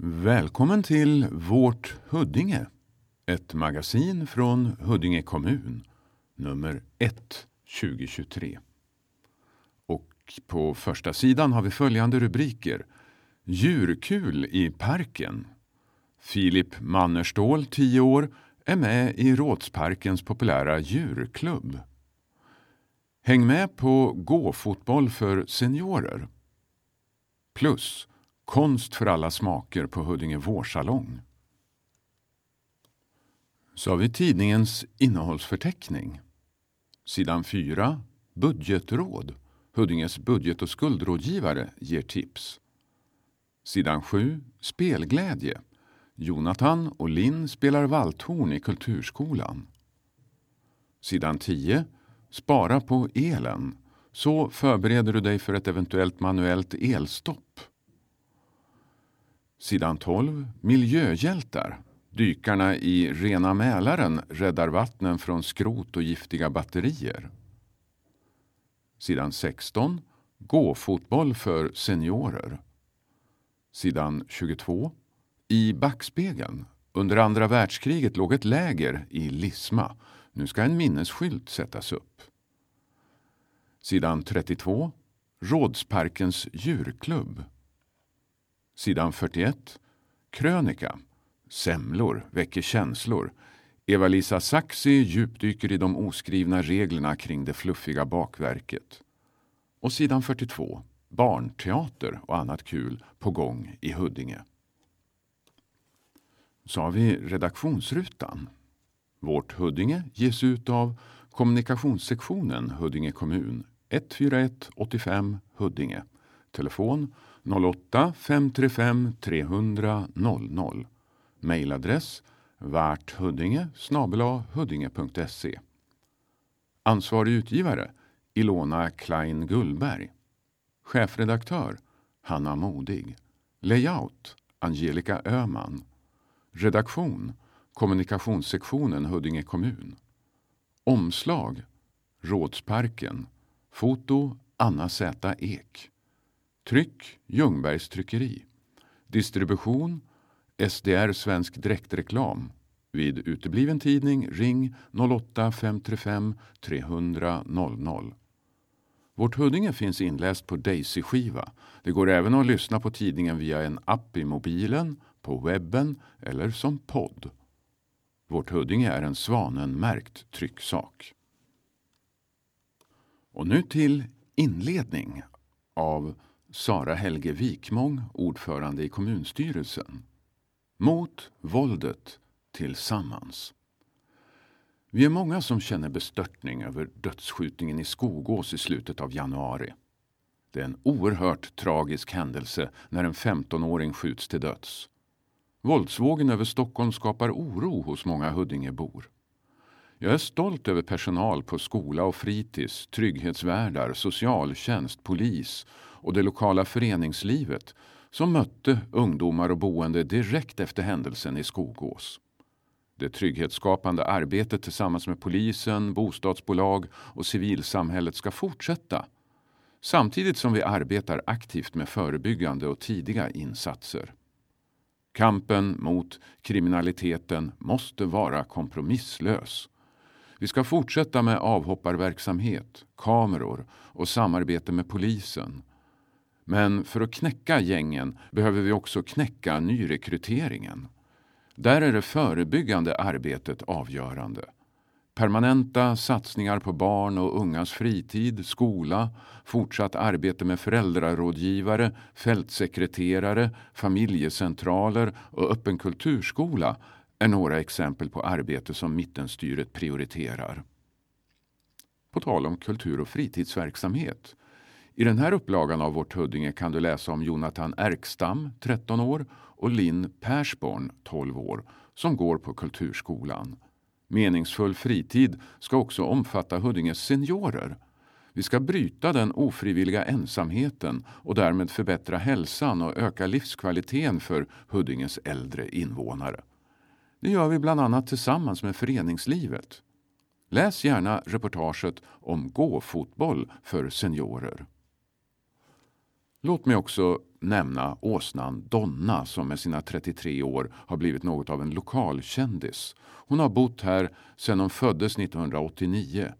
Välkommen till Vårt Huddinge. Ett magasin från Huddinge kommun. Nummer 1 2023. Och på första sidan har vi följande rubriker. Djurkul i parken. Filip Mannerstål, 10 år, är med i Rådsparkens populära djurklubb. Häng med på gåfotboll för seniorer. Plus Konst för alla smaker på Huddinge vårsalong. Så har vi tidningens innehållsförteckning. Sidan 4. Budgetråd. Huddinges budget och skuldrådgivare ger tips. Sidan 7. Spelglädje. Jonathan och Linn spelar valthorn i Kulturskolan. Sidan 10. Spara på elen. Så förbereder du dig för ett eventuellt manuellt elstopp. Sidan 12. Miljöhjältar. Dykarna i Rena Mälaren räddar vattnen från skrot och giftiga batterier. Sidan 16. Gåfotboll för seniorer. Sidan 22. I backspegeln. Under andra världskriget låg ett läger i Lisma. Nu ska en minnesskylt sättas upp. Sidan 32. Rådsparkens djurklubb. Sidan 41. Krönika. Semlor väcker känslor. Eva-Lisa Saxi djupdyker i de oskrivna reglerna kring det fluffiga bakverket. Och sidan 42. Barnteater och annat kul på gång i Huddinge. Så har vi redaktionsrutan. Vårt Huddinge ges ut av kommunikationssektionen Huddinge kommun 141 85 Huddinge. Telefon 08 535 300 00. Mejladress varthhuddinge huddinge.se. Ansvarig utgivare Ilona Klein Gullberg. Chefredaktör Hanna Modig. Layout Angelica Öman. Redaktion Kommunikationssektionen Huddinge kommun. Omslag Rådsparken. Foto Anna Z Ek. Tryck Ljungbergs tryckeri. Distribution SDR Svensk direktreklam Vid utebliven tidning ring 08 535 300 00. Vårt Huddinge finns inläst på Daisy-skiva. Det går även att lyssna på tidningen via en app i mobilen, på webben eller som podd. Vårt Huddinge är en Svanen-märkt trycksak. Och nu till inledning av Sara Helge Wikmång, ordförande i kommunstyrelsen. Mot våldet tillsammans. Vi är många som känner bestörtning över dödsskjutningen i Skogås i slutet av januari. Det är en oerhört tragisk händelse när en 15-åring skjuts till döds. Våldsvågen över Stockholm skapar oro hos många Huddingebor. Jag är stolt över personal på skola och fritids, trygghetsvärdar, socialtjänst, polis och det lokala föreningslivet som mötte ungdomar och boende direkt efter händelsen i Skogås. Det trygghetsskapande arbetet tillsammans med polisen, bostadsbolag och civilsamhället ska fortsätta samtidigt som vi arbetar aktivt med förebyggande och tidiga insatser. Kampen mot kriminaliteten måste vara kompromisslös. Vi ska fortsätta med avhopparverksamhet, kameror och samarbete med polisen men för att knäcka gängen behöver vi också knäcka nyrekryteringen. Där är det förebyggande arbetet avgörande. Permanenta satsningar på barn och ungas fritid, skola, fortsatt arbete med föräldrarådgivare, fältsekreterare, familjecentraler och öppen kulturskola är några exempel på arbete som mittenstyret prioriterar. På tal om kultur och fritidsverksamhet i den här upplagan av Vårt Huddinge kan du läsa om Jonathan Erkstam, 13 år, och Linn Persborn, 12 år, som går på Kulturskolan. Meningsfull fritid ska också omfatta Huddinges seniorer. Vi ska bryta den ofrivilliga ensamheten och därmed förbättra hälsan och öka livskvaliteten för Huddinges äldre invånare. Det gör vi bland annat tillsammans med föreningslivet. Läs gärna reportaget om gåfotboll för seniorer. Låt mig också nämna åsnan Donna som med sina 33 år har blivit något av en lokalkändis. Hon har bott här sedan hon föddes 1989.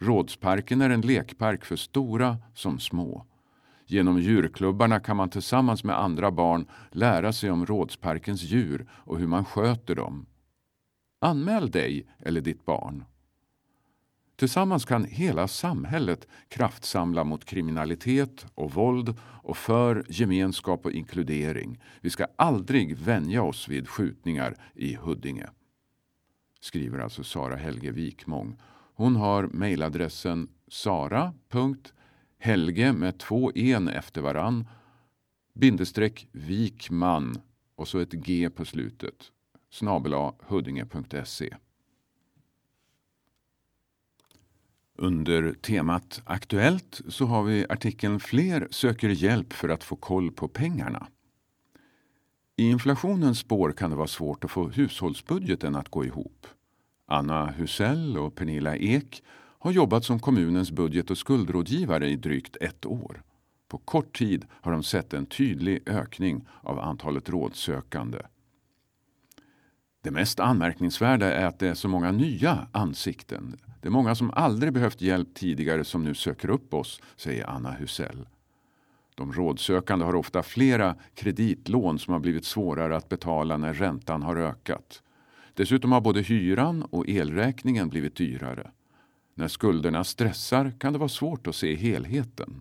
Rådsparken är en lekpark för stora som små. Genom djurklubbarna kan man tillsammans med andra barn lära sig om Rådsparkens djur och hur man sköter dem. Anmäl dig eller ditt barn. Tillsammans kan hela samhället kraftsamla mot kriminalitet och våld och för gemenskap och inkludering. Vi ska aldrig vänja oss vid skjutningar i Huddinge. Skriver alltså Sara Helge Wikmång. Hon har mejladressen sara.helge med två en efter varann bindestreck Wikman och så ett G på slutet snabela huddinge.se. Under temat Aktuellt så har vi artikeln Fler söker hjälp för att få koll på pengarna. I inflationens spår kan det vara svårt att få hushållsbudgeten att gå ihop. Anna Husell och Pernilla Ek har jobbat som kommunens budget och skuldrådgivare i drygt ett år. På kort tid har de sett en tydlig ökning av antalet rådsökande. Det mest anmärkningsvärda är att det är så många nya ansikten. Det är många som aldrig behövt hjälp tidigare som nu söker upp oss, säger Anna Husell. De rådsökande har ofta flera kreditlån som har blivit svårare att betala när räntan har ökat. Dessutom har både hyran och elräkningen blivit dyrare. När skulderna stressar kan det vara svårt att se helheten.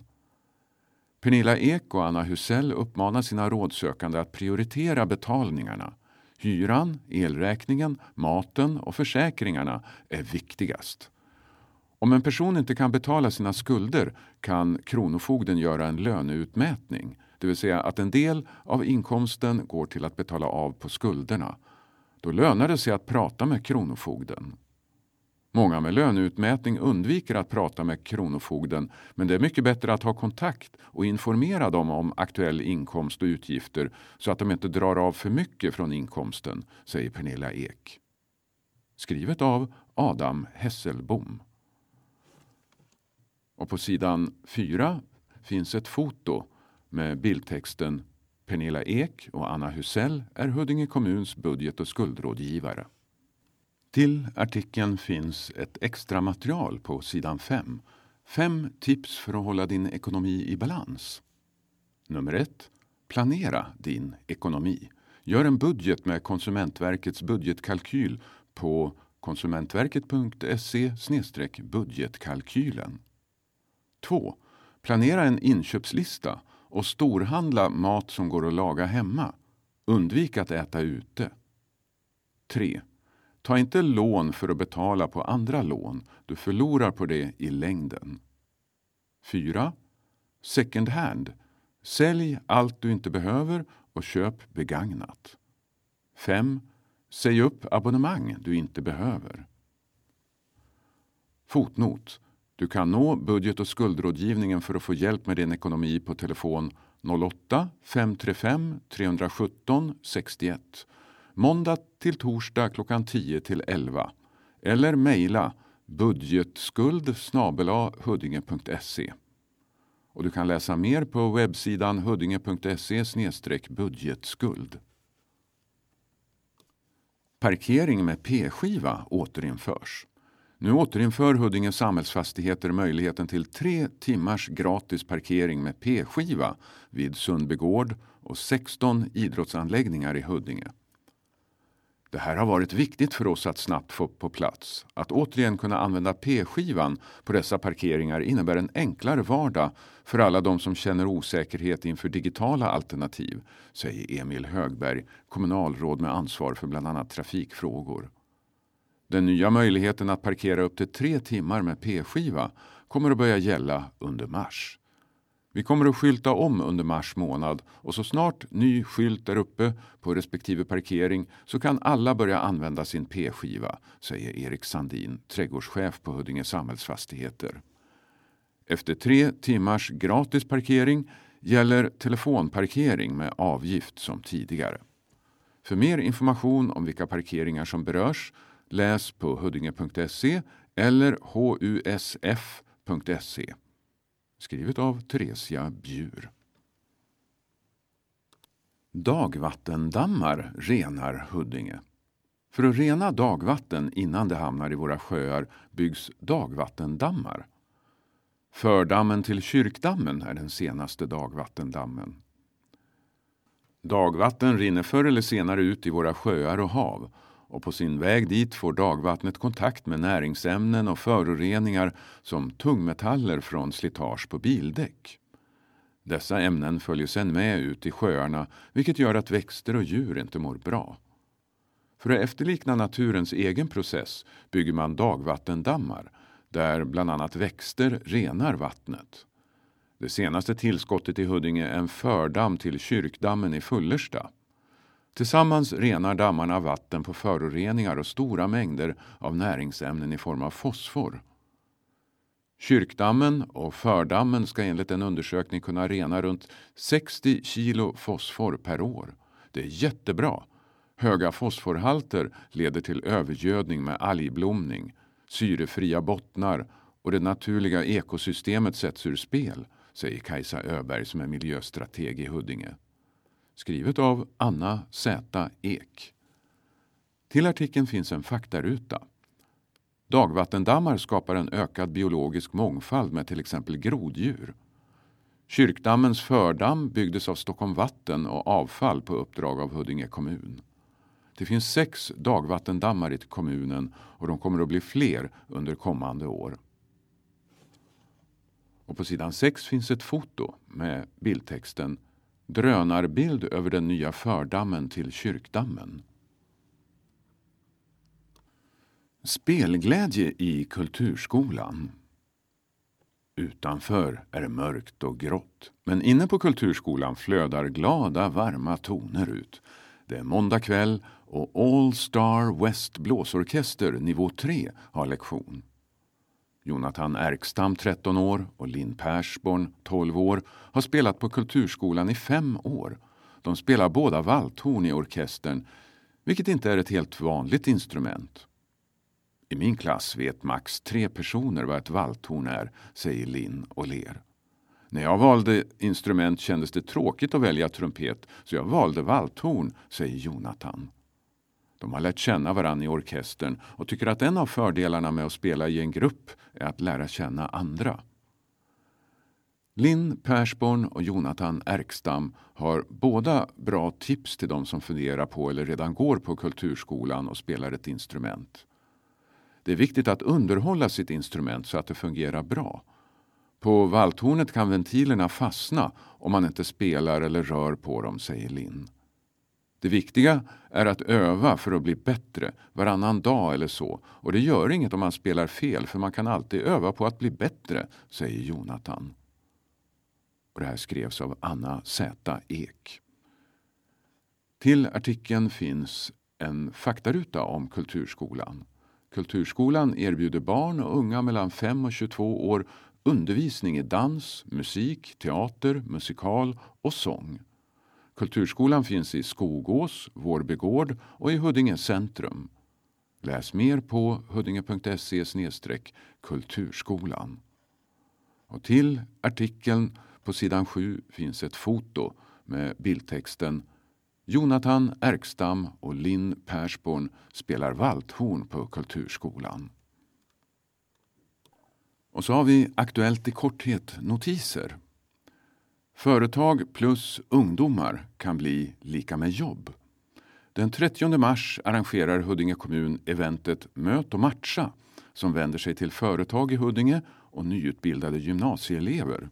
Pernilla Ek och Anna Husell uppmanar sina rådsökande att prioritera betalningarna. Hyran, elräkningen, maten och försäkringarna är viktigast. Om en person inte kan betala sina skulder kan Kronofogden göra en löneutmätning, det vill säga att en del av inkomsten går till att betala av på skulderna. Då lönar det sig att prata med Kronofogden. Många med löneutmätning undviker att prata med Kronofogden men det är mycket bättre att ha kontakt och informera dem om aktuell inkomst och utgifter så att de inte drar av för mycket från inkomsten, säger Pernilla Ek. Skrivet av Adam Hesselbom. Och på sidan 4 finns ett foto med bildtexten Pernilla Ek och Anna Husell är Huddinge kommuns budget och skuldrådgivare. Till artikeln finns ett extra material på sidan 5. Fem tips för att hålla din ekonomi i balans. Nummer 1. Planera din ekonomi. Gör en budget med Konsumentverkets budgetkalkyl på konsumentverket.se budgetkalkylen. 2. Planera en inköpslista och storhandla mat som går att laga hemma. Undvik att äta ute. 3. Ta inte lån för att betala på andra lån. Du förlorar på det i längden. 4. Second hand. Sälj allt du inte behöver och köp begagnat. 5. Säg upp abonnemang du inte behöver. Fotnot. Du kan nå budget och skuldrådgivningen för att få hjälp med din ekonomi på telefon 08-535 317 61 måndag till torsdag klockan 10 till 11 eller mejla budgetskuld huddinge.se. Och du kan läsa mer på webbsidan huddinge.se budgetskuld. Parkering med p-skiva återinförs. Nu återinför Huddinge Samhällsfastigheter möjligheten till tre timmars gratis parkering med p-skiva vid Sundbygård och 16 idrottsanläggningar i Huddinge. Det här har varit viktigt för oss att snabbt få på plats. Att återigen kunna använda p-skivan på dessa parkeringar innebär en enklare vardag för alla de som känner osäkerhet inför digitala alternativ, säger Emil Högberg, kommunalråd med ansvar för bland annat trafikfrågor. Den nya möjligheten att parkera upp till tre timmar med p-skiva kommer att börja gälla under mars. Vi kommer att skylta om under mars månad och så snart ny skylt är uppe på respektive parkering så kan alla börja använda sin p-skiva, säger Erik Sandin, trädgårdschef på Huddinge Samhällsfastigheter. Efter tre timmars gratis parkering gäller telefonparkering med avgift som tidigare. För mer information om vilka parkeringar som berörs läs på huddinge.se eller husf.se skrivet av Theresia Bjur. Dagvattendammar renar Huddinge. För att rena dagvatten innan det hamnar i våra sjöar byggs dagvattendammar. Fördammen till Kyrkdammen är den senaste dagvattendammen. Dagvatten rinner förr eller senare ut i våra sjöar och hav och på sin väg dit får dagvattnet kontakt med näringsämnen och föroreningar som tungmetaller från slitage på bildäck. Dessa ämnen följer sedan med ut i sjöarna vilket gör att växter och djur inte mår bra. För att efterlikna naturens egen process bygger man dagvattendammar där bland annat växter renar vattnet. Det senaste tillskottet i Huddinge är en fördamm till Kyrkdammen i Fullersta. Tillsammans renar dammarna vatten på föroreningar och stora mängder av näringsämnen i form av fosfor. Kyrkdammen och fördammen ska enligt en undersökning kunna rena runt 60 kilo fosfor per år. Det är jättebra. Höga fosforhalter leder till övergödning med algblomning, syrefria bottnar och det naturliga ekosystemet sätts ur spel, säger Kajsa Öberg som är miljöstrateg i Huddinge. Skrivet av Anna Z Ek. Till artikeln finns en faktaruta. Dagvattendammar skapar en ökad biologisk mångfald med till exempel groddjur. Kyrkdammens fördamm byggdes av Stockholm Vatten och Avfall på uppdrag av Huddinge kommun. Det finns sex dagvattendammar i kommunen och de kommer att bli fler under kommande år. Och på sidan 6 finns ett foto med bildtexten Drönarbild över den nya fördammen till Kyrkdammen. Spelglädje i kulturskolan. Utanför är det mörkt och grått. Men inne på kulturskolan flödar glada, varma toner ut. Det är måndag kväll och All Star West Blåsorkester nivå 3 har lektion. Jonathan Erkstam, 13 år, och Linn Persborn, 12 år, har spelat på Kulturskolan i fem år. De spelar båda valthorn i orkestern, vilket inte är ett helt vanligt instrument. I min klass vet max tre personer vad ett valthorn är, säger Linn och ler. När jag valde instrument kändes det tråkigt att välja trumpet, så jag valde valthorn, säger Jonathan. De har lärt känna varann i orkestern och tycker att en av fördelarna med att spela i en grupp är att lära känna andra. Linn Persborn och Jonathan Erkstam har båda bra tips till de som funderar på eller redan går på kulturskolan och spelar ett instrument. Det är viktigt att underhålla sitt instrument så att det fungerar bra. På valthornet kan ventilerna fastna om man inte spelar eller rör på dem, säger Linn. Det viktiga är att öva för att bli bättre varannan dag eller så. Och det gör inget om man spelar fel för man kan alltid öva på att bli bättre, säger Jonathan. Och det här skrevs av Anna Z Ek. Till artikeln finns en faktaruta om Kulturskolan. Kulturskolan erbjuder barn och unga mellan 5 och 22 år undervisning i dans, musik, teater, musikal och sång. Kulturskolan finns i Skogås, Vårbygård och i Huddinge centrum. Läs mer på huddinge.se kulturskolan. Och till artikeln på sidan 7 finns ett foto med bildtexten Jonathan Erkstam och Linn Persborn spelar valthorn på Kulturskolan. Och så har vi Aktuellt i korthet notiser. Företag plus ungdomar kan bli lika med jobb. Den 30 mars arrangerar Huddinge kommun eventet Möt och matcha som vänder sig till företag i Huddinge och nyutbildade gymnasieelever.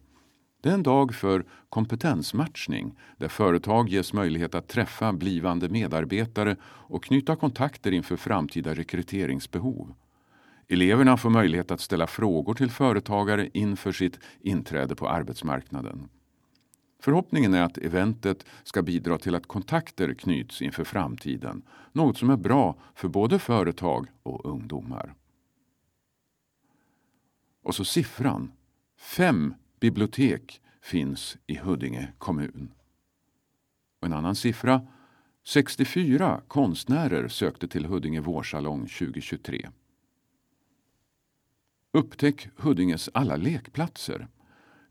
Det är en dag för kompetensmatchning där företag ges möjlighet att träffa blivande medarbetare och knyta kontakter inför framtida rekryteringsbehov. Eleverna får möjlighet att ställa frågor till företagare inför sitt inträde på arbetsmarknaden. Förhoppningen är att eventet ska bidra till att kontakter knyts inför framtiden. Något som är bra för både företag och ungdomar. Och så siffran. Fem bibliotek finns i Huddinge kommun. Och en annan siffra. 64 konstnärer sökte till Huddinge vårsalong 2023. Upptäck Huddinges alla lekplatser.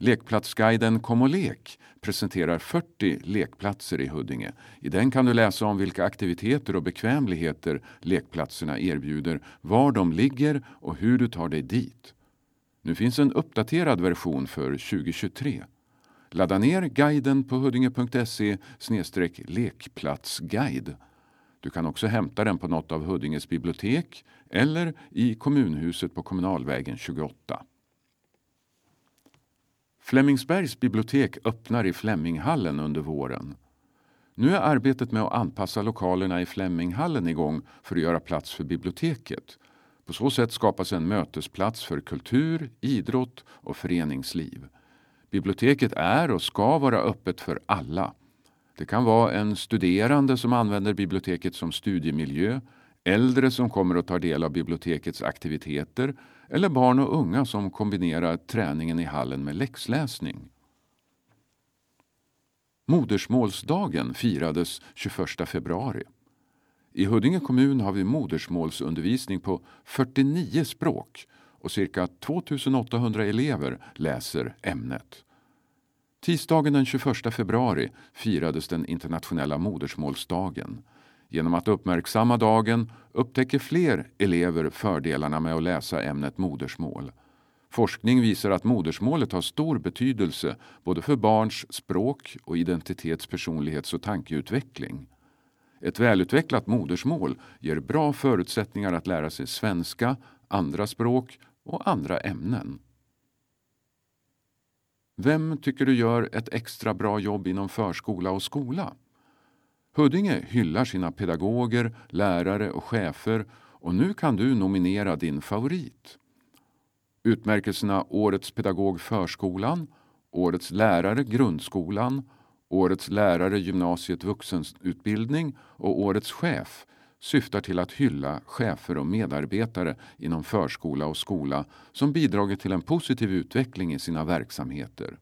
Lekplatsguiden Kom och lek presenterar 40 lekplatser i Huddinge. I den kan du läsa om vilka aktiviteter och bekvämligheter lekplatserna erbjuder, var de ligger och hur du tar dig dit. Nu finns en uppdaterad version för 2023. Ladda ner guiden på huddinge.se lekplatsguide. Du kan också hämta den på något av Huddinges bibliotek eller i kommunhuset på Kommunalvägen 28. Flemingsbergs bibliotek öppnar i Fleminghallen under våren. Nu är arbetet med att anpassa lokalerna i Fleminghallen igång för att göra plats för biblioteket. På så sätt skapas en mötesplats för kultur, idrott och föreningsliv. Biblioteket är och ska vara öppet för alla. Det kan vara en studerande som använder biblioteket som studiemiljö, äldre som kommer att ta del av bibliotekets aktiviteter eller barn och unga som kombinerar träningen i hallen med läxläsning. Modersmålsdagen firades 21 februari. I Huddinge kommun har vi modersmålsundervisning på 49 språk och cirka 2800 elever läser ämnet. Tisdagen den 21 februari firades den internationella modersmålsdagen. Genom att uppmärksamma dagen upptäcker fler elever fördelarna med att läsa ämnet modersmål. Forskning visar att modersmålet har stor betydelse både för barns språk och identitets-, personlighets och tankeutveckling. Ett välutvecklat modersmål ger bra förutsättningar att lära sig svenska, andra språk och andra ämnen. Vem tycker du gör ett extra bra jobb inom förskola och skola? Huddinge hyllar sina pedagoger, lärare och chefer och nu kan du nominera din favorit. Utmärkelserna Årets pedagog förskolan, Årets lärare grundskolan, Årets lärare gymnasiet vuxenutbildning och Årets chef syftar till att hylla chefer och medarbetare inom förskola och skola som bidragit till en positiv utveckling i sina verksamheter.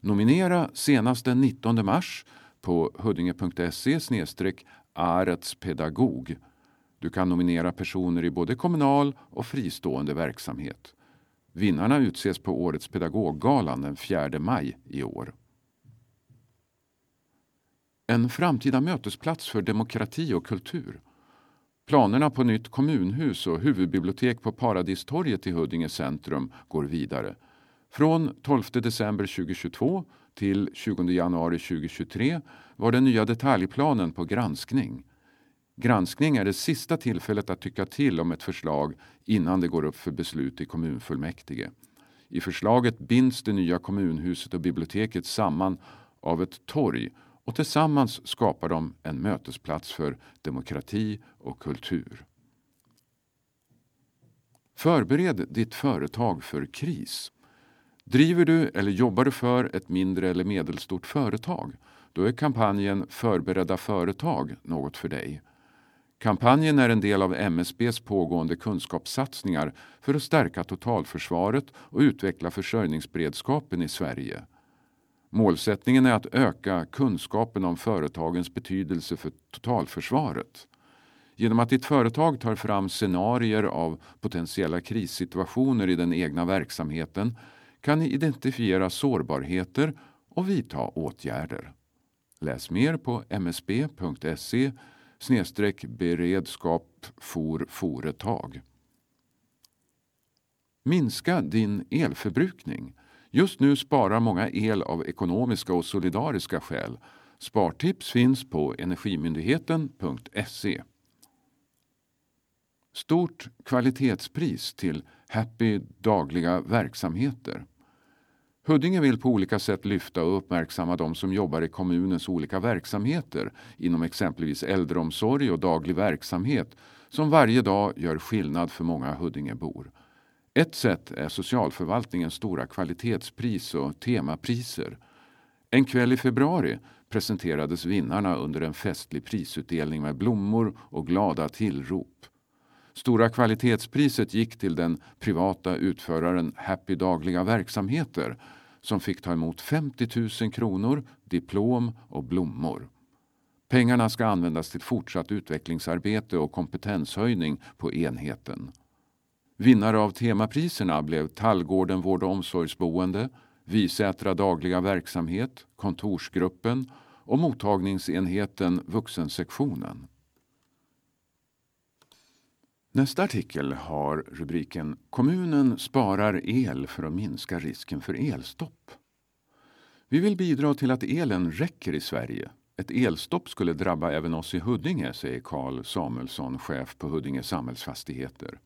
Nominera senast den 19 mars på huddinge.se aretspedagog. Du kan nominera personer i både kommunal och fristående verksamhet. Vinnarna utses på Årets pedagoggalan den 4 maj i år. En framtida mötesplats för demokrati och kultur. Planerna på nytt kommunhus och huvudbibliotek på Paradistorget i Huddinge centrum går vidare. Från 12 december 2022 till 20 januari 2023 var den nya detaljplanen på granskning. Granskning är det sista tillfället att tycka till om ett förslag innan det går upp för beslut i kommunfullmäktige. I förslaget binds det nya kommunhuset och biblioteket samman av ett torg och tillsammans skapar de en mötesplats för demokrati och kultur. Förbered ditt företag för kris. Driver du eller jobbar du för ett mindre eller medelstort företag? Då är kampanjen Förberedda företag något för dig. Kampanjen är en del av MSBs pågående kunskapssatsningar för att stärka totalförsvaret och utveckla försörjningsberedskapen i Sverige. Målsättningen är att öka kunskapen om företagens betydelse för totalförsvaret. Genom att ditt företag tar fram scenarier av potentiella krissituationer i den egna verksamheten kan ni identifiera sårbarheter och vidta åtgärder. Läs mer på msb.se beredskap for företag. Minska din elförbrukning. Just nu sparar många el av ekonomiska och solidariska skäl. Spartips finns på Energimyndigheten.se. Stort kvalitetspris till Happy dagliga verksamheter. Huddinge vill på olika sätt lyfta och uppmärksamma de som jobbar i kommunens olika verksamheter inom exempelvis äldreomsorg och daglig verksamhet som varje dag gör skillnad för många Huddingebor. Ett sätt är socialförvaltningens stora kvalitetspris och temapriser. En kväll i februari presenterades vinnarna under en festlig prisutdelning med blommor och glada tillrop. Stora kvalitetspriset gick till den privata utföraren Happy Dagliga Verksamheter som fick ta emot 50 000 kronor, diplom och blommor. Pengarna ska användas till fortsatt utvecklingsarbete och kompetenshöjning på enheten. Vinnare av temapriserna blev Tallgården vård och omsorgsboende, Visätra dagliga verksamhet, kontorsgruppen och mottagningsenheten Vuxensektionen. Nästa artikel har rubriken Kommunen sparar el för att minska risken för elstopp. Vi vill bidra till att elen räcker i Sverige. Ett elstopp skulle drabba även oss i Huddinge, säger Karl Samuelsson, chef på Huddinge Samhällsfastigheter.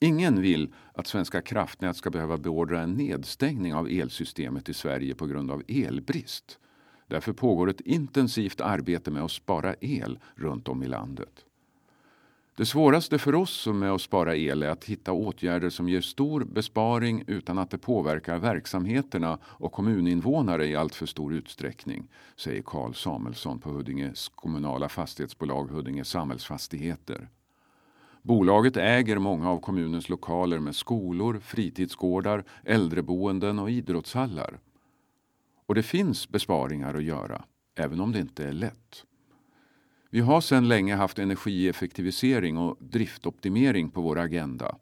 Ingen vill att Svenska kraftnät ska behöva beordra en nedstängning av elsystemet i Sverige på grund av elbrist. Därför pågår ett intensivt arbete med att spara el runt om i landet. Det svåraste för oss med att spara el är att hitta åtgärder som ger stor besparing utan att det påverkar verksamheterna och kommuninvånare i alltför stor utsträckning, säger Karl Samuelsson på Huddinges kommunala fastighetsbolag Huddinge Samhällsfastigheter. Bolaget äger många av kommunens lokaler med skolor, fritidsgårdar, äldreboenden och idrottshallar. Och det finns besparingar att göra, även om det inte är lätt. Vi har sedan länge haft energieffektivisering och driftoptimering på vår agenda.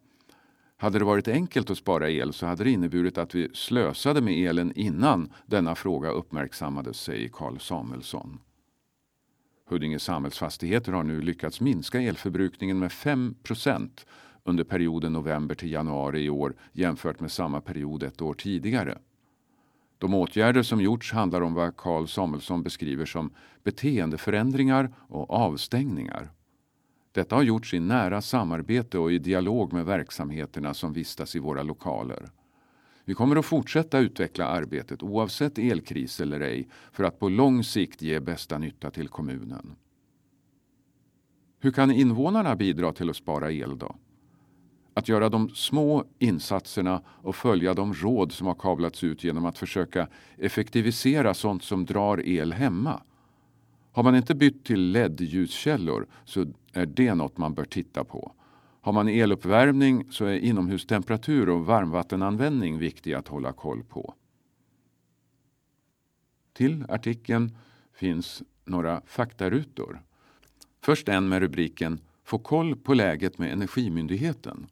Hade det varit enkelt att spara el så hade det inneburit att vi slösade med elen innan denna fråga uppmärksammades, säger Carl Samuelsson. Huddinge Samhällsfastigheter har nu lyckats minska elförbrukningen med 5% under perioden november till januari i år jämfört med samma period ett år tidigare. De åtgärder som gjorts handlar om vad Carl Samuelsson beskriver som beteendeförändringar och avstängningar. Detta har gjorts i nära samarbete och i dialog med verksamheterna som vistas i våra lokaler. Vi kommer att fortsätta utveckla arbetet oavsett elkris eller ej för att på lång sikt ge bästa nytta till kommunen. Hur kan invånarna bidra till att spara el då? Att göra de små insatserna och följa de råd som har kablats ut genom att försöka effektivisera sånt som drar el hemma. Har man inte bytt till LED-ljuskällor så är det något man bör titta på. Har man eluppvärmning så är inomhustemperatur och varmvattenanvändning viktiga att hålla koll på. Till artikeln finns några faktarutor. Först en med rubriken Få koll på läget med Energimyndigheten.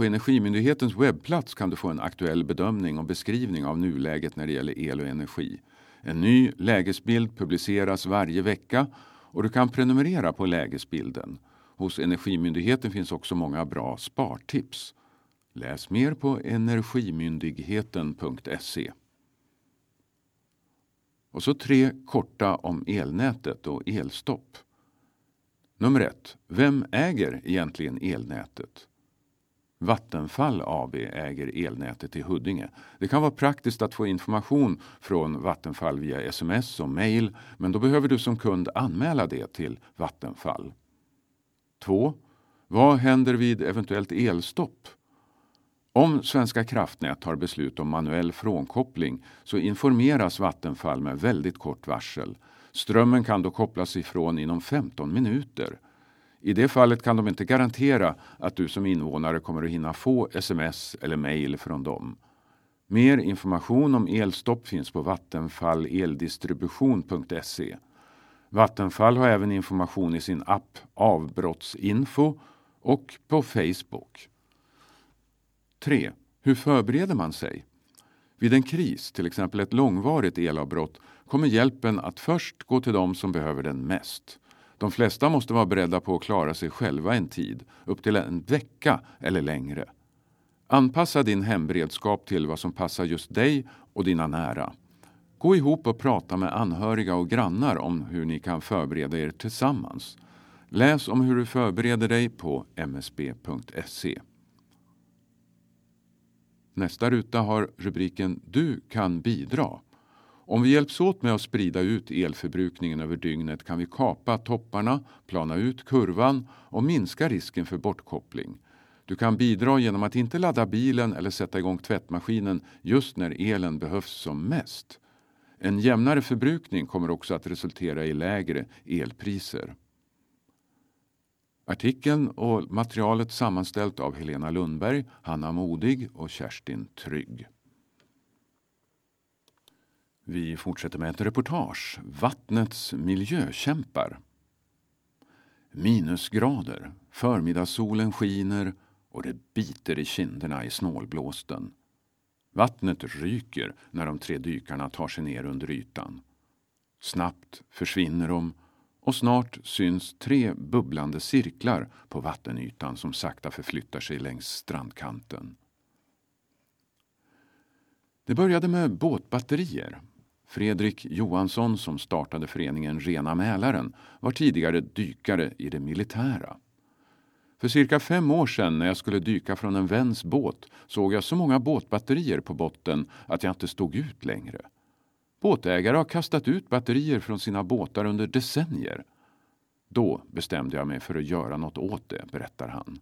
På Energimyndighetens webbplats kan du få en aktuell bedömning och beskrivning av nuläget när det gäller el och energi. En ny lägesbild publiceras varje vecka och du kan prenumerera på lägesbilden. Hos Energimyndigheten finns också många bra spartips. Läs mer på energimyndigheten.se. Och så tre korta om elnätet och elstopp. Nummer ett. Vem äger egentligen elnätet? Vattenfall AB äger elnätet i Huddinge. Det kan vara praktiskt att få information från Vattenfall via sms och mail men då behöver du som kund anmäla det till Vattenfall. 2. Vad händer vid eventuellt elstopp? Om Svenska kraftnät tar beslut om manuell frånkoppling så informeras Vattenfall med väldigt kort varsel. Strömmen kan då kopplas ifrån inom 15 minuter. I det fallet kan de inte garantera att du som invånare kommer att hinna få sms eller mejl från dem. Mer information om elstopp finns på vattenfalleldistribution.se. Vattenfall har även information i sin app Avbrottsinfo och på Facebook. 3. Hur förbereder man sig? Vid en kris, till exempel ett långvarigt elavbrott, kommer hjälpen att först gå till de som behöver den mest. De flesta måste vara beredda på att klara sig själva en tid, upp till en vecka eller längre. Anpassa din hemberedskap till vad som passar just dig och dina nära. Gå ihop och prata med anhöriga och grannar om hur ni kan förbereda er tillsammans. Läs om hur du förbereder dig på msb.se. Nästa ruta har rubriken Du kan bidra. Om vi hjälps åt med att sprida ut elförbrukningen över dygnet kan vi kapa topparna, plana ut kurvan och minska risken för bortkoppling. Du kan bidra genom att inte ladda bilen eller sätta igång tvättmaskinen just när elen behövs som mest. En jämnare förbrukning kommer också att resultera i lägre elpriser. Artikeln och materialet sammanställt av Helena Lundberg, Hanna Modig och Kerstin Trygg. Vi fortsätter med ett reportage. Vattnets miljökämpar. Minusgrader, förmiddagssolen skiner och det biter i kinderna i snålblåsten. Vattnet ryker när de tre dykarna tar sig ner under ytan. Snabbt försvinner de och snart syns tre bubblande cirklar på vattenytan som sakta förflyttar sig längs strandkanten. Det började med båtbatterier. Fredrik Johansson som startade föreningen Rena Mälaren var tidigare dykare i det militära. För cirka fem år sedan när jag skulle dyka från en väns båt såg jag så många båtbatterier på botten att jag inte stod ut längre. Båtägare har kastat ut batterier från sina båtar under decennier. Då bestämde jag mig för att göra något åt det, berättar han.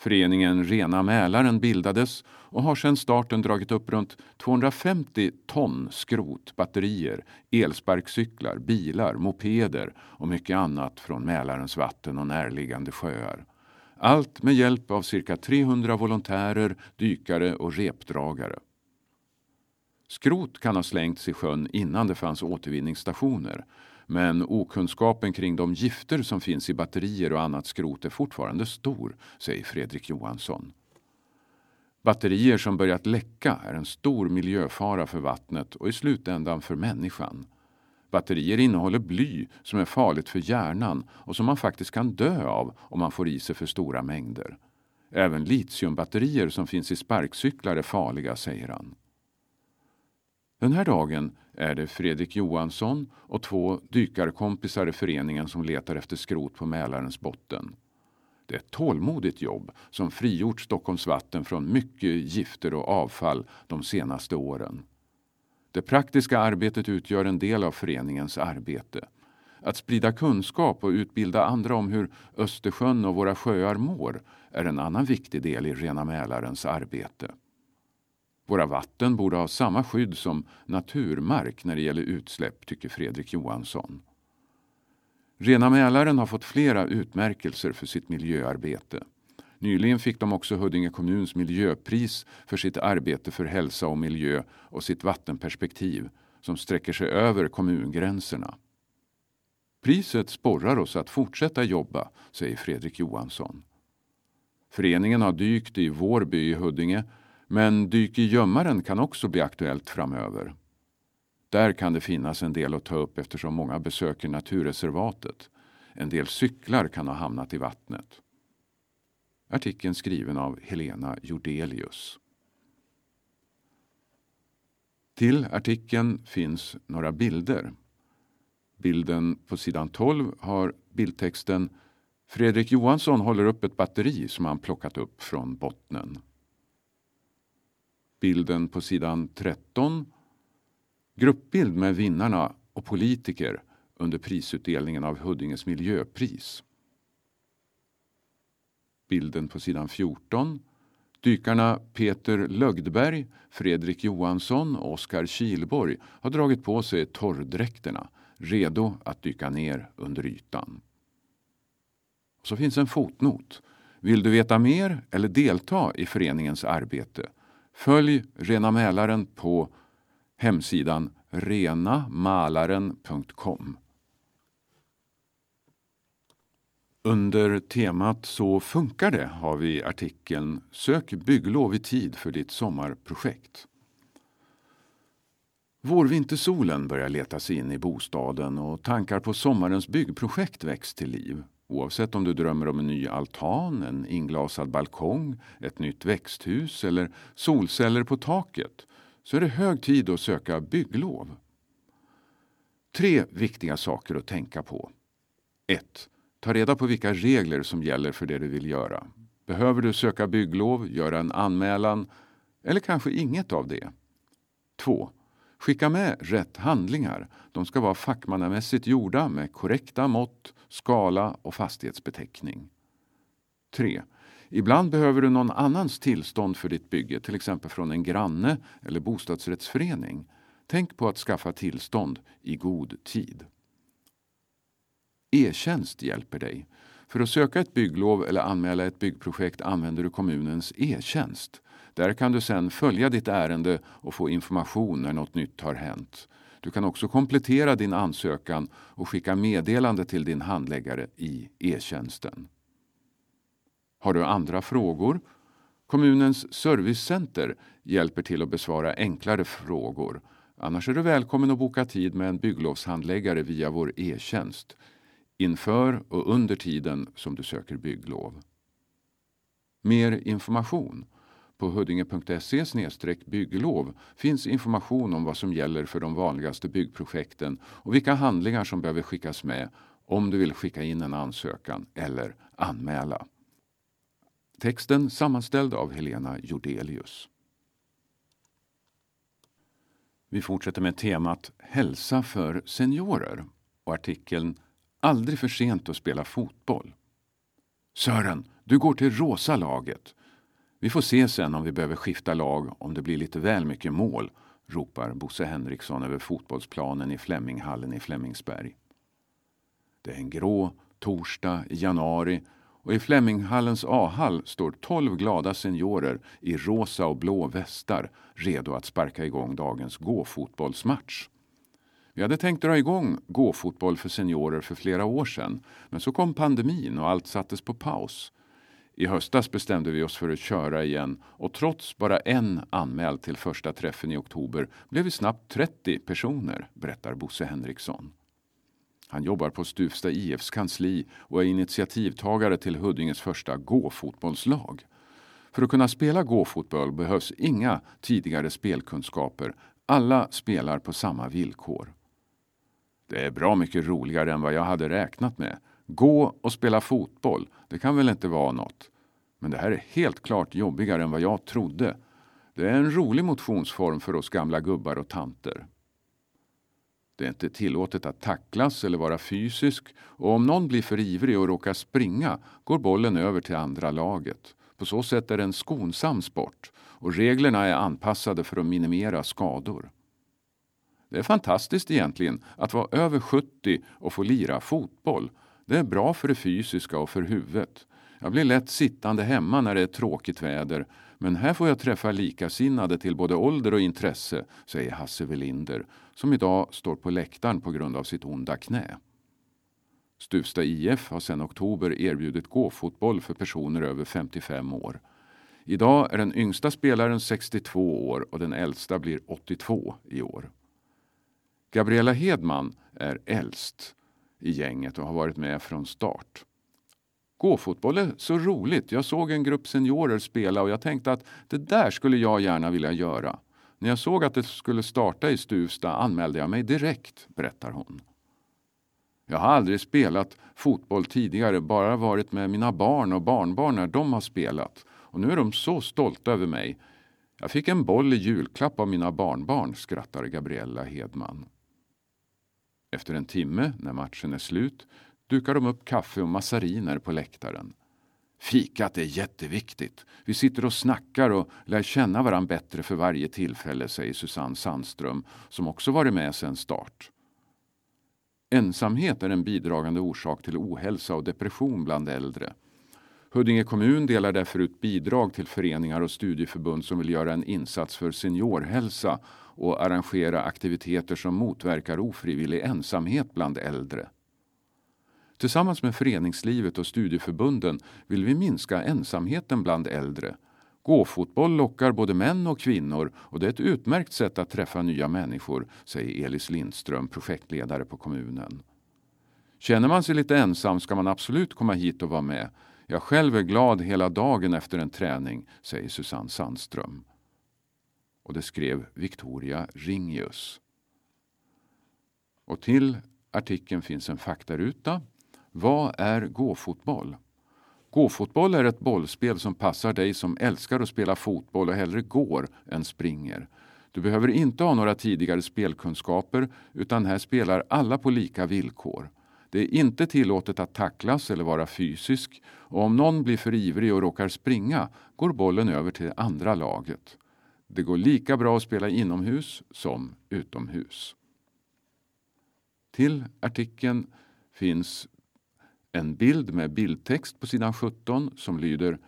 Föreningen Rena Mälaren bildades och har sedan starten dragit upp runt 250 ton skrot, batterier, elsparkcyklar, bilar, mopeder och mycket annat från Mälarens vatten och närliggande sjöar. Allt med hjälp av cirka 300 volontärer, dykare och repdragare. Skrot kan ha slängts i sjön innan det fanns återvinningsstationer men okunskapen kring de gifter som finns i batterier och annat skrot är fortfarande stor, säger Fredrik Johansson. Batterier som börjat läcka är en stor miljöfara för vattnet och i slutändan för människan. Batterier innehåller bly som är farligt för hjärnan och som man faktiskt kan dö av om man får i sig för stora mängder. Även litiumbatterier som finns i sparkcyklar är farliga, säger han. Den här dagen är det Fredrik Johansson och två dykarkompisar i föreningen som letar efter skrot på Mälarens botten. Det är ett tålmodigt jobb som frigjort Stockholms vatten från mycket gifter och avfall de senaste åren. Det praktiska arbetet utgör en del av föreningens arbete. Att sprida kunskap och utbilda andra om hur Östersjön och våra sjöar mår är en annan viktig del i Rena Mälarens arbete. Våra vatten borde ha samma skydd som naturmark när det gäller utsläpp, tycker Fredrik Johansson. Rena Mälaren har fått flera utmärkelser för sitt miljöarbete. Nyligen fick de också Huddinge kommuns miljöpris för sitt arbete för hälsa och miljö och sitt vattenperspektiv som sträcker sig över kommungränserna. Priset sporrar oss att fortsätta jobba, säger Fredrik Johansson. Föreningen har dykt i Vårby i Huddinge men dyk i gömmaren kan också bli aktuellt framöver. Där kan det finnas en del att ta upp eftersom många besöker naturreservatet. En del cyklar kan ha hamnat i vattnet. Artikeln skriven av Helena Jordelius. Till artikeln finns några bilder. Bilden på sidan 12 har bildtexten Fredrik Johansson håller upp ett batteri som han plockat upp från bottnen bilden på sidan 13. Gruppbild med vinnarna och politiker under prisutdelningen av Huddinges miljöpris. Bilden på sidan 14. Dykarna Peter Lögdberg, Fredrik Johansson och Oskar Kilborg har dragit på sig torrdräkterna, redo att dyka ner under ytan. Så finns en fotnot. Vill du veta mer eller delta i föreningens arbete Följ Rena Mälaren på hemsidan renamalaren.com. Under temat Så funkar det har vi artikeln Sök bygglov i tid för ditt sommarprojekt. Vårvintersolen börjar leta sig in i bostaden och tankar på sommarens byggprojekt väcks till liv. Oavsett om du drömmer om en ny altan, en inglasad balkong, ett nytt växthus eller solceller på taket så är det hög tid att söka bygglov. Tre viktiga saker att tänka på. 1. Ta reda på vilka regler som gäller för det du vill göra. Behöver du söka bygglov, göra en anmälan eller kanske inget av det. 2. Skicka med rätt handlingar. De ska vara fackmannamässigt gjorda med korrekta mått, skala och fastighetsbeteckning. 3. Ibland behöver du någon annans tillstånd för ditt bygge, till exempel från en granne eller bostadsrättsförening. Tänk på att skaffa tillstånd i god tid. E-tjänst hjälper dig. För att söka ett bygglov eller anmäla ett byggprojekt använder du kommunens e-tjänst. Där kan du sedan följa ditt ärende och få information när något nytt har hänt. Du kan också komplettera din ansökan och skicka meddelande till din handläggare i e-tjänsten. Har du andra frågor? Kommunens servicecenter hjälper till att besvara enklare frågor. Annars är du välkommen att boka tid med en bygglovshandläggare via vår e-tjänst inför och under tiden som du söker bygglov. Mer information. På huddinge.se bygglov finns information om vad som gäller för de vanligaste byggprojekten och vilka handlingar som behöver skickas med om du vill skicka in en ansökan eller anmäla. Texten sammanställd av Helena Jordelius. Vi fortsätter med temat Hälsa för seniorer och artikeln Aldrig för sent att spela fotboll. Sören, du går till rosa laget. Vi får se sen om vi behöver skifta lag om det blir lite väl mycket mål, ropar Bosse Henriksson över fotbollsplanen i Fleminghallen i Flemingsberg. Det är en grå torsdag i januari och i Fleminghallens A-hall står tolv glada seniorer i rosa och blå västar redo att sparka igång dagens gåfotbollsmatch. Vi hade tänkt dra igång gåfotboll för seniorer för flera år sedan men så kom pandemin och allt sattes på paus. I höstas bestämde vi oss för att köra igen och trots bara en anmäld till första träffen i oktober blev vi snabbt 30 personer, berättar Bosse Henriksson. Han jobbar på Stuvsta IFs kansli och är initiativtagare till Huddinges första gåfotbollslag. För att kunna spela gåfotboll behövs inga tidigare spelkunskaper. Alla spelar på samma villkor. Det är bra mycket roligare än vad jag hade räknat med. Gå och spela fotboll, det kan väl inte vara något. Men det här är helt klart jobbigare än vad jag trodde. Det är en rolig motionsform för oss gamla gubbar och tanter. Det är inte tillåtet att tacklas eller vara fysisk och om någon blir för ivrig och råkar springa går bollen över till andra laget. På så sätt är det en skonsam sport och reglerna är anpassade för att minimera skador. Det är fantastiskt egentligen att vara över 70 och få lira fotboll. Det är bra för det fysiska och för huvudet. Jag blir lätt sittande hemma när det är tråkigt väder men här får jag träffa likasinnade till både ålder och intresse, säger Hasse Welinder som idag står på läktaren på grund av sitt onda knä. Stuvsta IF har sedan oktober erbjudit gåfotboll för personer över 55 år. Idag är den yngsta spelaren 62 år och den äldsta blir 82 i år. Gabriella Hedman är äldst i gänget och har varit med från start. Gåfotboll är så roligt. Jag såg en grupp seniorer spela och jag tänkte att det där skulle jag gärna vilja göra. När jag såg att det skulle starta i Stuvsta anmälde jag mig direkt, berättar hon. Jag har aldrig spelat fotboll tidigare, bara varit med mina barn och barnbarn när de har spelat. Och nu är de så stolta över mig. Jag fick en boll i julklapp av mina barnbarn, skrattar Gabriella Hedman. Efter en timme, när matchen är slut, dukar de upp kaffe och massariner på läktaren. Fikat är jätteviktigt. Vi sitter och snackar och lär känna varandra bättre för varje tillfälle, säger Susanne Sandström som också varit med sedan start. Ensamhet är en bidragande orsak till ohälsa och depression bland äldre. Huddinge kommun delar därför ut bidrag till föreningar och studieförbund som vill göra en insats för seniorhälsa och arrangera aktiviteter som motverkar ofrivillig ensamhet bland äldre. Tillsammans med föreningslivet och studieförbunden vill vi minska ensamheten bland äldre. Gåfotboll lockar både män och kvinnor och det är ett utmärkt sätt att träffa nya människor, säger Elis Lindström, projektledare på kommunen. Känner man sig lite ensam ska man absolut komma hit och vara med. Jag själv är glad hela dagen efter en träning, säger Susanne Sandström. Och det skrev Victoria Ringius. Och till artikeln finns en faktaruta vad är gåfotboll? Gåfotboll är ett bollspel som passar dig som älskar att spela fotboll och hellre går än springer. Du behöver inte ha några tidigare spelkunskaper utan här spelar alla på lika villkor. Det är inte tillåtet att tacklas eller vara fysisk och om någon blir för ivrig och råkar springa går bollen över till andra laget. Det går lika bra att spela inomhus som utomhus. Till artikeln finns en bild med bildtext på sidan 17 som lyder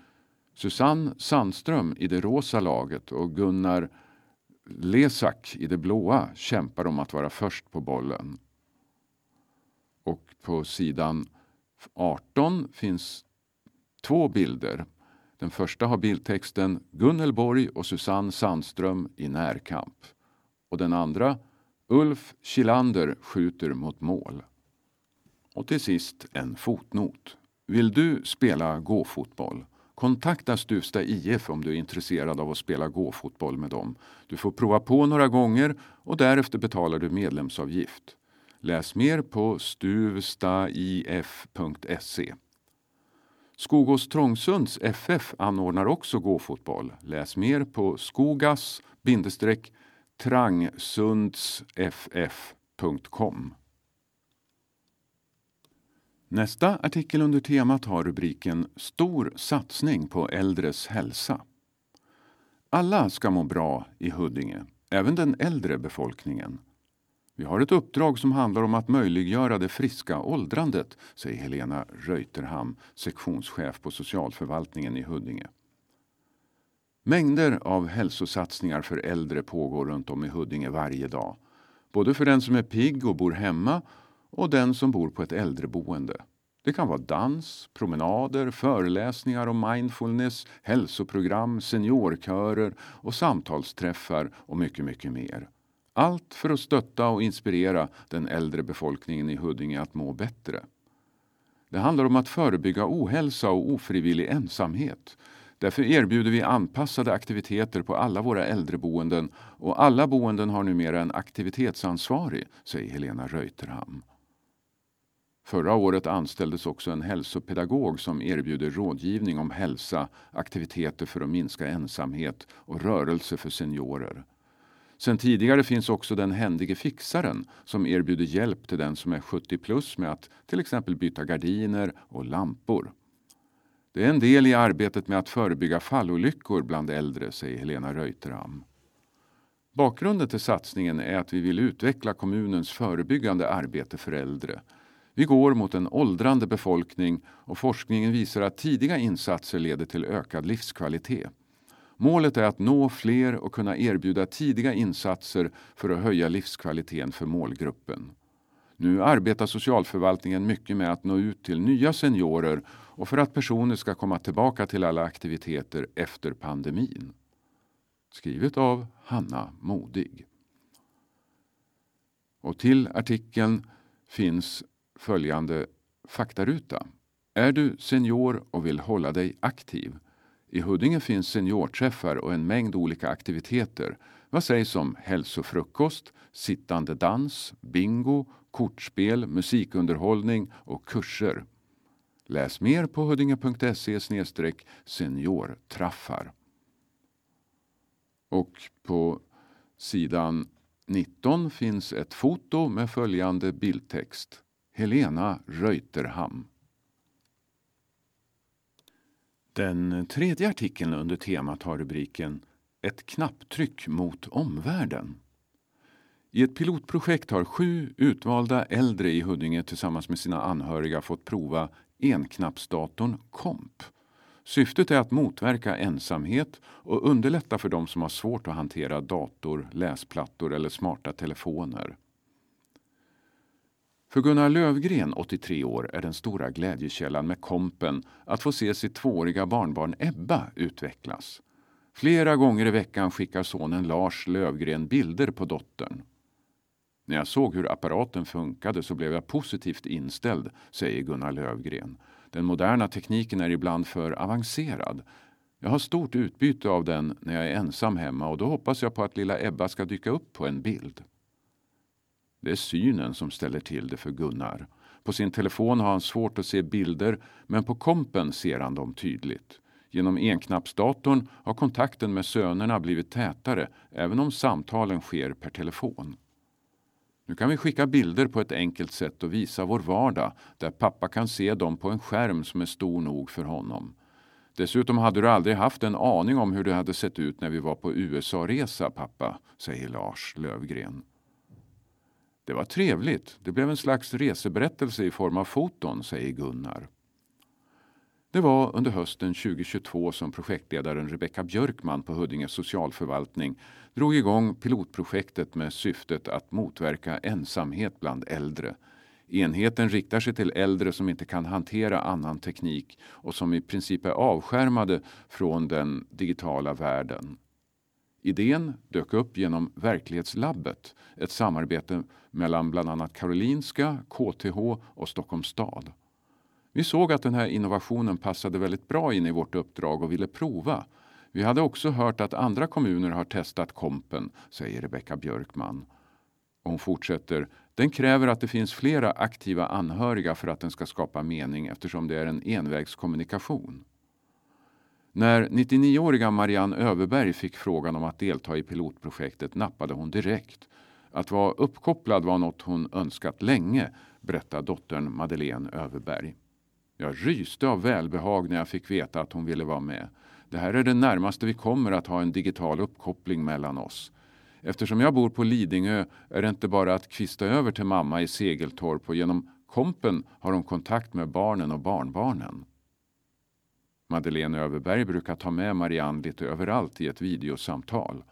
Susanne Sandström i det rosa laget och Gunnar Lesak i det blåa kämpar om att vara först på bollen. Och på sidan 18 finns två bilder. Den första har bildtexten Gunnel Borg och Susanne Sandström i närkamp. Och den andra Ulf Kilander skjuter mot mål. Och till sist en fotnot. Vill du spela gåfotboll? Kontakta Stuvsta IF om du är intresserad av att spela gåfotboll med dem. Du får prova på några gånger och därefter betalar du medlemsavgift. Läs mer på stuvstaif.se. Skogås Trångsunds FF anordnar också gåfotboll. Läs mer på skogas-trangsundsff.com. Nästa artikel under temat har rubriken Stor satsning på äldres hälsa. Alla ska må bra i Huddinge, även den äldre befolkningen. Vi har ett uppdrag som handlar om att möjliggöra det friska åldrandet, säger Helena Reuterham, sektionschef på socialförvaltningen i Huddinge. Mängder av hälsosatsningar för äldre pågår runt om i Huddinge varje dag. Både för den som är pigg och bor hemma och den som bor på ett äldreboende. Det kan vara dans, promenader, föreläsningar om mindfulness, hälsoprogram, seniorkörer och samtalsträffar och mycket, mycket mer. Allt för att stötta och inspirera den äldre befolkningen i Huddinge att må bättre. Det handlar om att förebygga ohälsa och ofrivillig ensamhet. Därför erbjuder vi anpassade aktiviteter på alla våra äldreboenden och alla boenden har numera en aktivitetsansvarig, säger Helena Reuterham. Förra året anställdes också en hälsopedagog som erbjuder rådgivning om hälsa, aktiviteter för att minska ensamhet och rörelse för seniorer. Sen tidigare finns också den händige fixaren som erbjuder hjälp till den som är 70 plus med att till exempel byta gardiner och lampor. Det är en del i arbetet med att förebygga fallolyckor bland äldre, säger Helena Reuteram. Bakgrunden till satsningen är att vi vill utveckla kommunens förebyggande arbete för äldre. Vi går mot en åldrande befolkning och forskningen visar att tidiga insatser leder till ökad livskvalitet. Målet är att nå fler och kunna erbjuda tidiga insatser för att höja livskvaliteten för målgruppen. Nu arbetar socialförvaltningen mycket med att nå ut till nya seniorer och för att personer ska komma tillbaka till alla aktiviteter efter pandemin. Skrivet av Hanna Modig. Och till artikeln finns följande faktaruta. Är du senior och vill hålla dig aktiv? I Huddinge finns seniorträffar och en mängd olika aktiviteter. Vad sägs om hälsofrukost, sittande dans, bingo, kortspel, musikunderhållning och kurser? Läs mer på huddinge.se seniortraffar. Och på sidan 19 finns ett foto med följande bildtext. Helena Reuterham. Den tredje artikeln under temat har rubriken Ett knapptryck mot omvärlden. I ett pilotprojekt har sju utvalda äldre i Huddinge tillsammans med sina anhöriga fått prova enknappsdatorn Komp. Syftet är att motverka ensamhet och underlätta för de som har svårt att hantera dator, läsplattor eller smarta telefoner. För Gunnar Lövgren, 83 år, är den stora glädjekällan med kompen att få se sitt tvååriga barnbarn Ebba utvecklas. Flera gånger i veckan skickar sonen Lars Lövgren bilder på dottern. När jag såg hur apparaten funkade så blev jag positivt inställd, säger Gunnar Lövgren. Den moderna tekniken är ibland för avancerad. Jag har stort utbyte av den när jag är ensam hemma och då hoppas jag på att lilla Ebba ska dyka upp på en bild. Det är synen som ställer till det för Gunnar. På sin telefon har han svårt att se bilder men på kompen ser han dem tydligt. Genom enknappsdatorn har kontakten med sönerna blivit tätare även om samtalen sker per telefon. Nu kan vi skicka bilder på ett enkelt sätt och visa vår vardag där pappa kan se dem på en skärm som är stor nog för honom. Dessutom hade du aldrig haft en aning om hur det hade sett ut när vi var på USA-resa pappa, säger Lars Lövgren. Det var trevligt. Det blev en slags reseberättelse i form av foton, säger Gunnar. Det var under hösten 2022 som projektledaren Rebecka Björkman på Huddinge socialförvaltning drog igång pilotprojektet med syftet att motverka ensamhet bland äldre. Enheten riktar sig till äldre som inte kan hantera annan teknik och som i princip är avskärmade från den digitala världen. Idén dök upp genom Verklighetslabbet, ett samarbete mellan bland annat Karolinska, KTH och Stockholms stad. Vi såg att den här innovationen passade väldigt bra in i vårt uppdrag och ville prova. Vi hade också hört att andra kommuner har testat Kompen, säger Rebecka Björkman. Och hon fortsätter. Den kräver att det finns flera aktiva anhöriga för att den ska skapa mening eftersom det är en envägskommunikation. När 99-åriga Marianne Överberg fick frågan om att delta i pilotprojektet nappade hon direkt. Att vara uppkopplad var något hon önskat länge, berättar dottern Madeleine Överberg. Jag ryste av välbehag när jag fick veta att hon ville vara med. Det här är det närmaste vi kommer att ha en digital uppkoppling mellan oss. Eftersom jag bor på Lidingö är det inte bara att kvista över till mamma i Segeltorp och genom kompen har hon kontakt med barnen och barnbarnen. Madeleine Överberg brukar ta med Marianne lite överallt i ett videosamtal.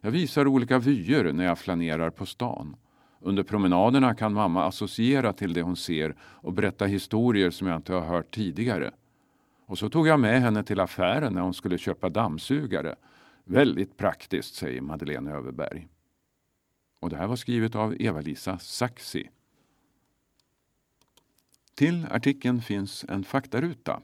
Jag visar olika vyer när jag flanerar på stan. Under promenaderna kan mamma associera till det hon ser och berätta historier som jag inte har hört tidigare. Och så tog jag med henne till affären när hon skulle köpa dammsugare. Väldigt praktiskt, säger Madeleine Överberg. Och det här var skrivet av Eva-Lisa Saxi. Till artikeln finns en faktaruta.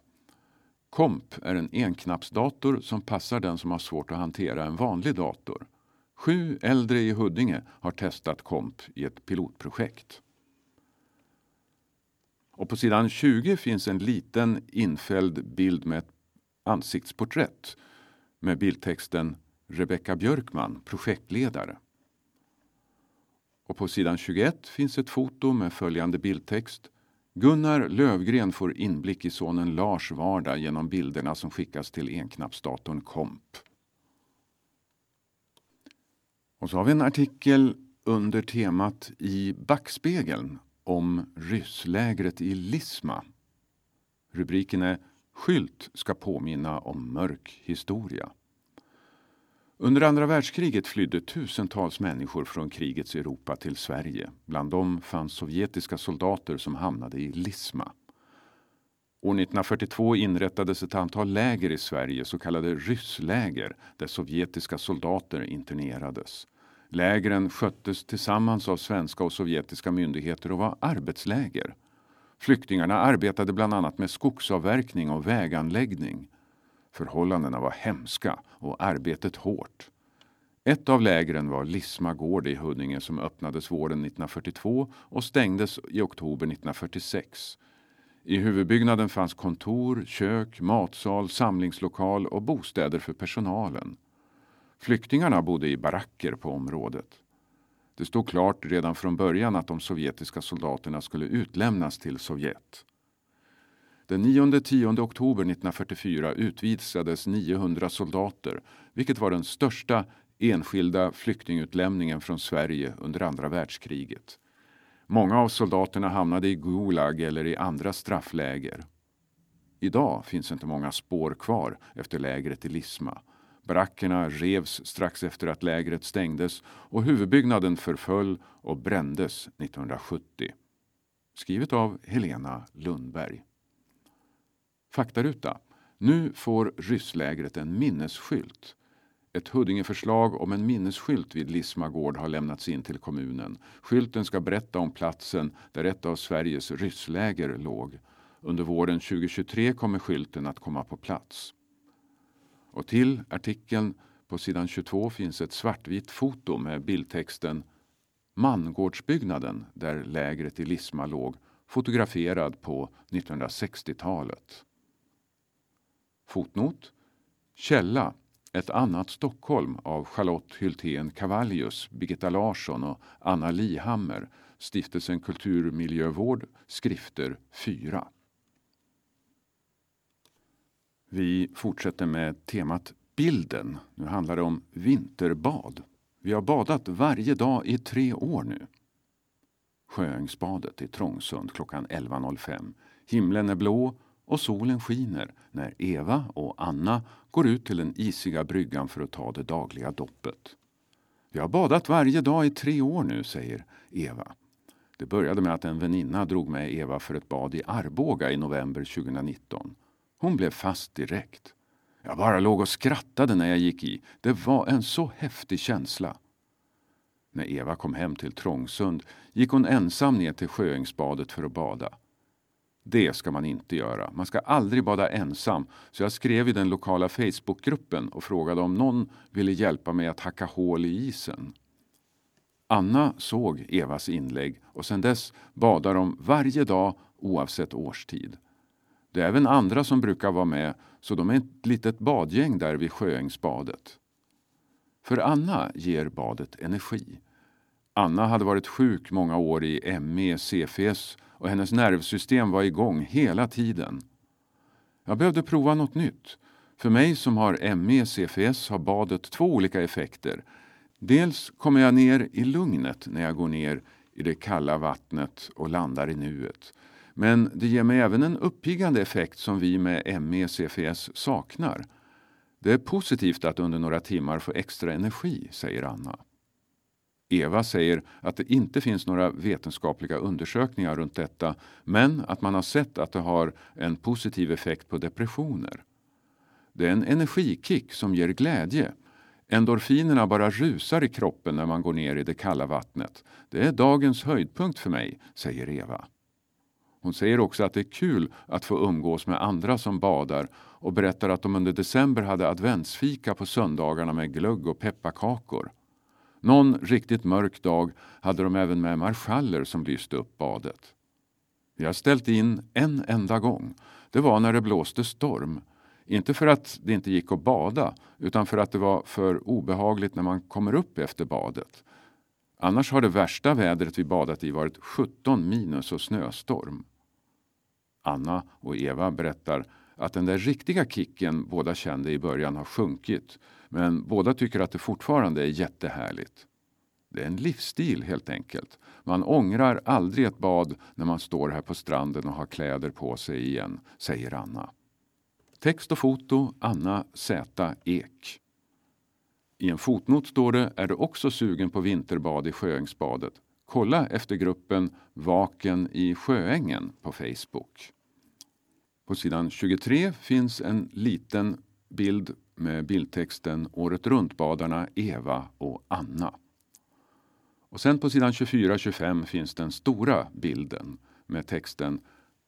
Komp är en enknappsdator som passar den som har svårt att hantera en vanlig dator. Sju äldre i Huddinge har testat Komp i ett pilotprojekt. Och på sidan 20 finns en liten infälld bild med ett ansiktsporträtt med bildtexten Rebecka Björkman, projektledare. Och på sidan 21 finns ett foto med följande bildtext. Gunnar Lövgren får inblick i sonen Lars vardag genom bilderna som skickas till enknappsdatorn Komp. Och så har vi en artikel under temat i backspegeln om rysslägret i Lisma. Rubriken är Skylt ska påminna om mörk historia. Under andra världskriget flydde tusentals människor från krigets Europa till Sverige. Bland dem fanns sovjetiska soldater som hamnade i Lisma. År 1942 inrättades ett antal läger i Sverige, så kallade ryssläger, där sovjetiska soldater internerades. Lägren sköttes tillsammans av svenska och sovjetiska myndigheter och var arbetsläger. Flyktingarna arbetade bland annat med skogsavverkning och väganläggning. Förhållandena var hemska och arbetet hårt. Ett av lägren var Lisma gård i Huddinge som öppnades våren 1942 och stängdes i oktober 1946. I huvudbyggnaden fanns kontor, kök, matsal, samlingslokal och bostäder för personalen. Flyktingarna bodde i baracker på området. Det stod klart redan från början att de sovjetiska soldaterna skulle utlämnas till Sovjet. Den 9-10 oktober 1944 utvisades 900 soldater, vilket var den största enskilda flyktingutlämningen från Sverige under andra världskriget. Många av soldaterna hamnade i Gulag eller i andra straffläger. Idag finns inte många spår kvar efter lägret i Lisma. Barackerna revs strax efter att lägret stängdes och huvudbyggnaden förföll och brändes 1970. Skrivet av Helena Lundberg. Faktaruta. Nu får rysslägret en minnesskylt. Ett Huddingeförslag om en minnesskylt vid Lisma gård har lämnats in till kommunen. Skylten ska berätta om platsen där ett av Sveriges ryssläger låg. Under våren 2023 kommer skylten att komma på plats. Och till artikeln på sidan 22 finns ett svartvitt foto med bildtexten Mangårdsbyggnaden där lägret i Lisma låg fotograferad på 1960-talet. Fotnot Källa Ett annat Stockholm av Charlotte Hyltén Cavallius, Birgitta Larsson och Anna Lihammer Stiftelsen Kulturmiljövård, skrifter 4. Vi fortsätter med temat bilden. Nu handlar det om vinterbad. Vi har badat varje dag i tre år nu. Sjöängsbadet i Trångsund klockan 11.05. Himlen är blå och solen skiner när Eva och Anna går ut till den isiga bryggan för att ta det dagliga doppet. Vi har badat varje dag i tre år nu, säger Eva. Det började med att en väninna drog med Eva för ett bad i Arboga i november 2019. Hon blev fast direkt. Jag bara låg och skrattade när jag gick i. Det var en så häftig känsla. När Eva kom hem till Trångsund gick hon ensam ner till Sjöängsbadet för att bada. Det ska man inte göra. Man ska aldrig bada ensam. Så jag skrev i den lokala Facebookgruppen och frågade om någon ville hjälpa mig att hacka hål i isen. Anna såg Evas inlägg och sedan dess badar de varje dag oavsett årstid. Det är även andra som brukar vara med så de är ett litet badgäng där vid Sjöängsbadet. För Anna ger badet energi. Anna hade varit sjuk många år i ME, CFS och hennes nervsystem var igång hela tiden. Jag behövde prova något nytt. För mig som har ME, CFS har badet två olika effekter. Dels kommer jag ner i lugnet när jag går ner i det kalla vattnet och landar i nuet. Men det ger mig även en uppiggande effekt som vi med ME, CFS saknar. Det är positivt att under några timmar få extra energi, säger Anna. Eva säger att det inte finns några vetenskapliga undersökningar runt detta men att man har sett att det har en positiv effekt på depressioner. Det är en energikick som ger glädje. Endorfinerna bara rusar i kroppen när man går ner i det kalla vattnet. Det är dagens höjdpunkt för mig, säger Eva. Hon säger också att det är kul att få umgås med andra som badar och berättar att de under december hade adventsfika på söndagarna med glögg och pepparkakor. Någon riktigt mörk dag hade de även med marschaller som lyste upp badet. Vi har ställt in en enda gång. Det var när det blåste storm. Inte för att det inte gick att bada utan för att det var för obehagligt när man kommer upp efter badet. Annars har det värsta vädret vi badat i varit 17 minus och snöstorm. Anna och Eva berättar att den där riktiga kicken båda kände i början har sjunkit men båda tycker att det fortfarande är jättehärligt. Det är en livsstil helt enkelt. Man ångrar aldrig ett bad när man står här på stranden och har kläder på sig igen, säger Anna. Text och foto Anna Z Ek. I en fotnot står det Är du också sugen på vinterbad i Sjöängsbadet? Kolla efter gruppen Vaken i Sjöängen på Facebook. På sidan 23 finns en liten bild med bildtexten Året runt-badarna Eva och Anna. Och sen på sidan 24-25 finns den stora bilden med texten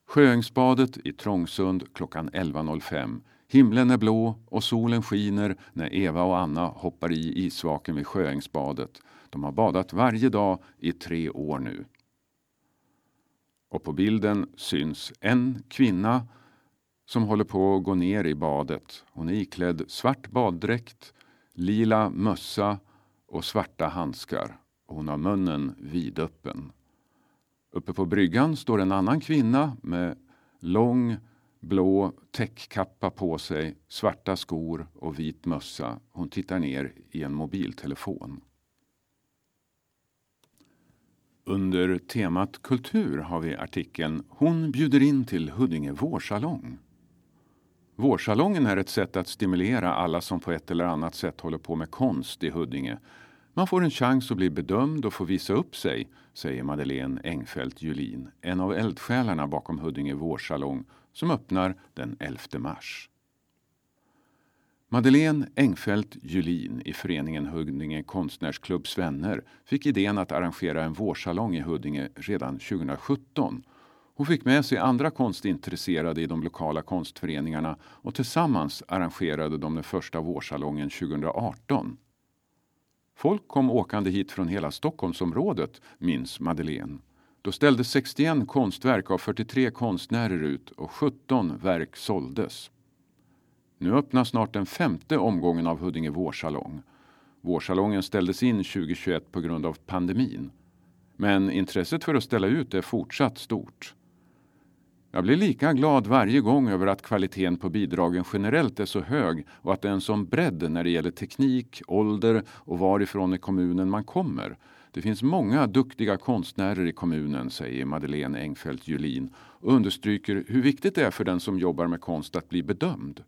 Sjöängsbadet i Trångsund klockan 11.05. Himlen är blå och solen skiner när Eva och Anna hoppar i isvaken vid Sjöängsbadet. De har badat varje dag i tre år nu. Och på bilden syns en kvinna som håller på att gå ner i badet. Hon är iklädd svart baddräkt, lila mössa och svarta handskar. Hon har munnen vidöppen. Uppe på bryggan står en annan kvinna med lång blå täckkappa på sig, svarta skor och vit mössa. Hon tittar ner i en mobiltelefon. Under temat kultur har vi artikeln Hon bjuder in till Huddinge vårsalong. Vårsalongen är ett sätt att stimulera alla som på ett eller annat sätt håller på med konst i Huddinge. Man får en chans att bli bedömd och få visa upp sig, säger Madeleine Engfeldt Julin, en av eldsjälarna bakom Huddinge vårsalong som öppnar den 11 mars. Madeleine Engfeldt Julin i föreningen Huddinge konstnärsklubbs vänner fick idén att arrangera en vårsalong i Huddinge redan 2017 hon fick med sig andra konstintresserade i de lokala konstföreningarna och tillsammans arrangerade de den första vårsalongen 2018. Folk kom åkande hit från hela Stockholmsområdet, minns Madeleine. Då ställde 61 konstverk av 43 konstnärer ut och 17 verk såldes. Nu öppnas snart den femte omgången av Huddinge vårsalong. Vårsalongen ställdes in 2021 på grund av pandemin. Men intresset för att ställa ut är fortsatt stort. Jag blir lika glad varje gång över att kvaliteten på bidragen generellt är så hög och att det är en sån bredd när det gäller teknik, ålder och varifrån i kommunen man kommer. Det finns många duktiga konstnärer i kommunen, säger Madeleine Engfeldt Julin och understryker hur viktigt det är för den som jobbar med konst att bli bedömd.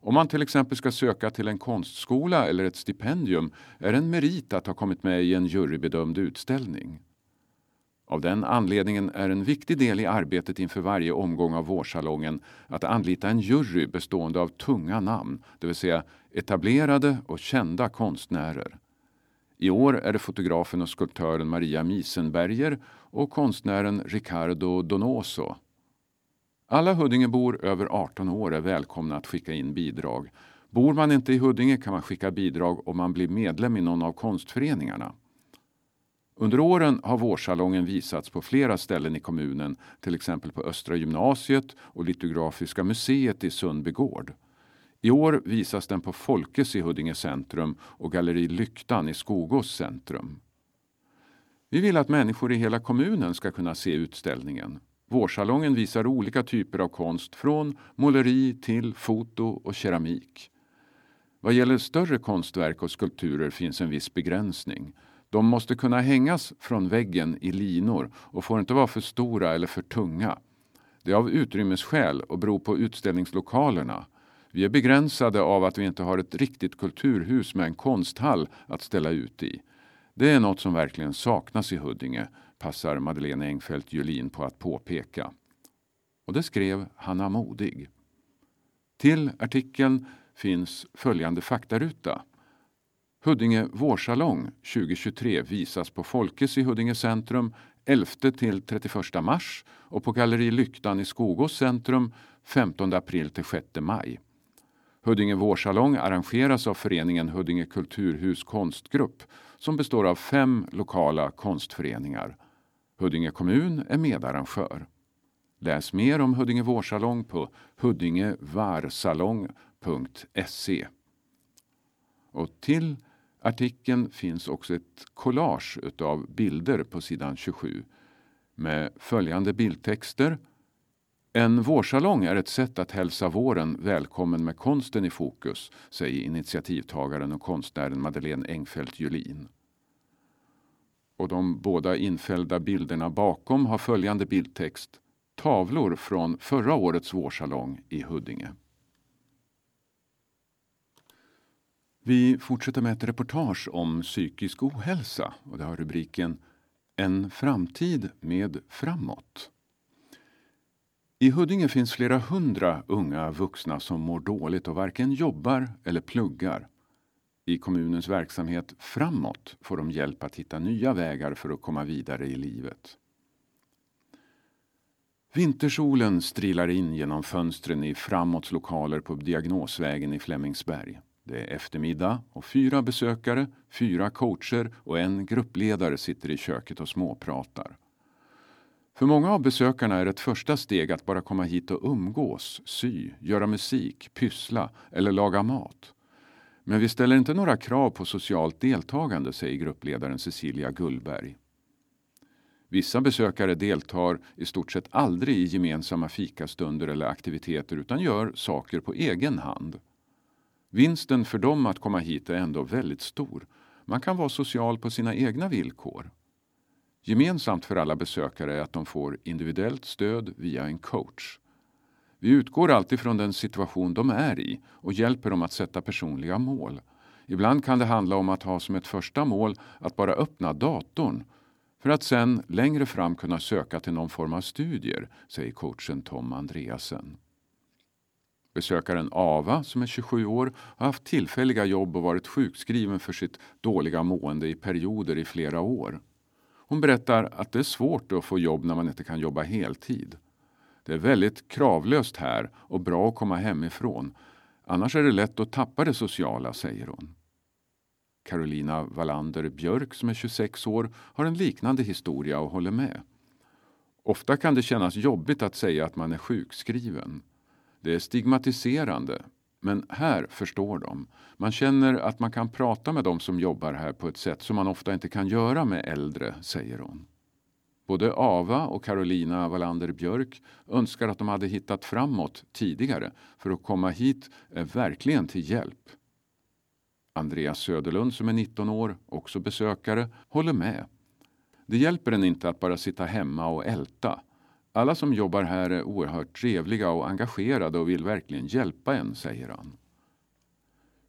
Om man till exempel ska söka till en konstskola eller ett stipendium är det en merit att ha kommit med i en jurybedömd utställning. Av den anledningen är en viktig del i arbetet inför varje omgång av vårsalongen att anlita en jury bestående av tunga namn, det vill säga etablerade och kända konstnärer. I år är det fotografen och skulptören Maria Miesenberger och konstnären Ricardo Donoso. Alla Huddingebor över 18 år är välkomna att skicka in bidrag. Bor man inte i Huddinge kan man skicka bidrag om man blir medlem i någon av konstföreningarna. Under åren har vårsalongen visats på flera ställen i kommunen, till exempel på Östra gymnasiet och Litografiska museet i Sundbygård. I år visas den på Folkes i Huddinge centrum och Galleri Lyktan i Skogås centrum. Vi vill att människor i hela kommunen ska kunna se utställningen. Vårsalongen visar olika typer av konst från måleri till foto och keramik. Vad gäller större konstverk och skulpturer finns en viss begränsning. De måste kunna hängas från väggen i linor och får inte vara för stora eller för tunga. Det är av utrymmesskäl och beror på utställningslokalerna. Vi är begränsade av att vi inte har ett riktigt kulturhus med en konsthall att ställa ut i. Det är något som verkligen saknas i Huddinge, passar Madeleine Engfeldt Julin på att påpeka. Och det skrev Hanna Modig. Till artikeln finns följande faktaruta. Huddinge vårsalong 2023 visas på Folkes i Huddinge centrum 11 till 31 mars och på Galleri Lyktan i Skogås centrum 15 april till 6 maj. Huddinge vårsalong arrangeras av föreningen Huddinge kulturhus konstgrupp som består av fem lokala konstföreningar. Huddinge kommun är medarrangör. Läs mer om Huddinge vårsalong på huddingevarsalong.se. Och till artikeln finns också ett collage av bilder på sidan 27 med följande bildtexter. En vårsalong är ett sätt att hälsa våren välkommen med konsten i fokus, säger initiativtagaren och konstnären Madeleine Engfeldt Julin. Och de båda infällda bilderna bakom har följande bildtext. Tavlor från förra årets vårsalong i Huddinge. Vi fortsätter med ett reportage om psykisk ohälsa och det har rubriken En framtid med framåt. I Huddinge finns flera hundra unga vuxna som mår dåligt och varken jobbar eller pluggar. I kommunens verksamhet Framåt får de hjälp att hitta nya vägar för att komma vidare i livet. Vintersolen strilar in genom fönstren i Framåts lokaler på Diagnosvägen i Flemingsberg. Det är eftermiddag och fyra besökare, fyra coacher och en gruppledare sitter i köket och småpratar. För många av besökarna är ett första steg att bara komma hit och umgås, sy, göra musik, pyssla eller laga mat. Men vi ställer inte några krav på socialt deltagande, säger gruppledaren Cecilia Gullberg. Vissa besökare deltar i stort sett aldrig i gemensamma fikastunder eller aktiviteter utan gör saker på egen hand. Vinsten för dem att komma hit är ändå väldigt stor. Man kan vara social på sina egna villkor. Gemensamt för alla besökare är att de får individuellt stöd via en coach. Vi utgår alltid från den situation de är i och hjälper dem att sätta personliga mål. Ibland kan det handla om att ha som ett första mål att bara öppna datorn för att sen längre fram kunna söka till någon form av studier, säger coachen Tom Andreasen. Besökaren Ava, som är 27 år, har haft tillfälliga jobb och varit sjukskriven för sitt dåliga mående i perioder i flera år. Hon berättar att det är svårt att få jobb när man inte kan jobba heltid. Det är väldigt kravlöst här och bra att komma hemifrån. Annars är det lätt att tappa det sociala, säger hon. Carolina Wallander Björk som är 26 år har en liknande historia och håller med. Ofta kan det kännas jobbigt att säga att man är sjukskriven. Det är stigmatiserande, men här förstår de. Man känner att man kan prata med de som jobbar här på ett sätt som man ofta inte kan göra med äldre, säger hon. Både Ava och Carolina Wallander Björk önskar att de hade hittat framåt tidigare, för att komma hit är verkligen till hjälp. Andreas Söderlund som är 19 år, också besökare, håller med. Det hjälper en inte att bara sitta hemma och älta. Alla som jobbar här är oerhört trevliga och engagerade och vill verkligen hjälpa en, säger han.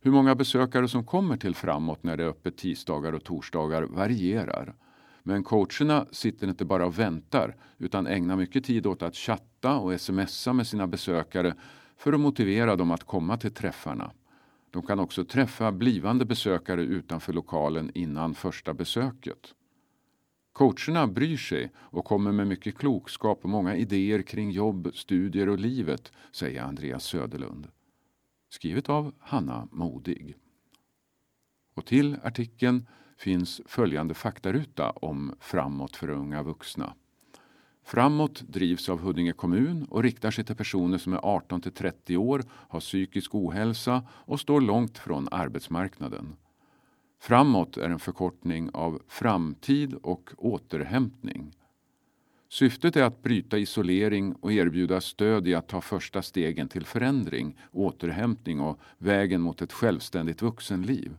Hur många besökare som kommer till Framåt när det är öppet tisdagar och torsdagar varierar. Men coacherna sitter inte bara och väntar utan ägnar mycket tid åt att chatta och smsa med sina besökare för att motivera dem att komma till träffarna. De kan också träffa blivande besökare utanför lokalen innan första besöket. Coacherna bryr sig och kommer med mycket klokskap och många idéer kring jobb, studier och livet, säger Andreas Söderlund. Skrivet av Hanna Modig. Och till artikeln finns följande faktaruta om Framåt för unga vuxna. Framåt drivs av Huddinge kommun och riktar sig till personer som är 18 till 30 år, har psykisk ohälsa och står långt från arbetsmarknaden. Framåt är en förkortning av framtid och återhämtning. Syftet är att bryta isolering och erbjuda stöd i att ta första stegen till förändring, återhämtning och vägen mot ett självständigt vuxenliv.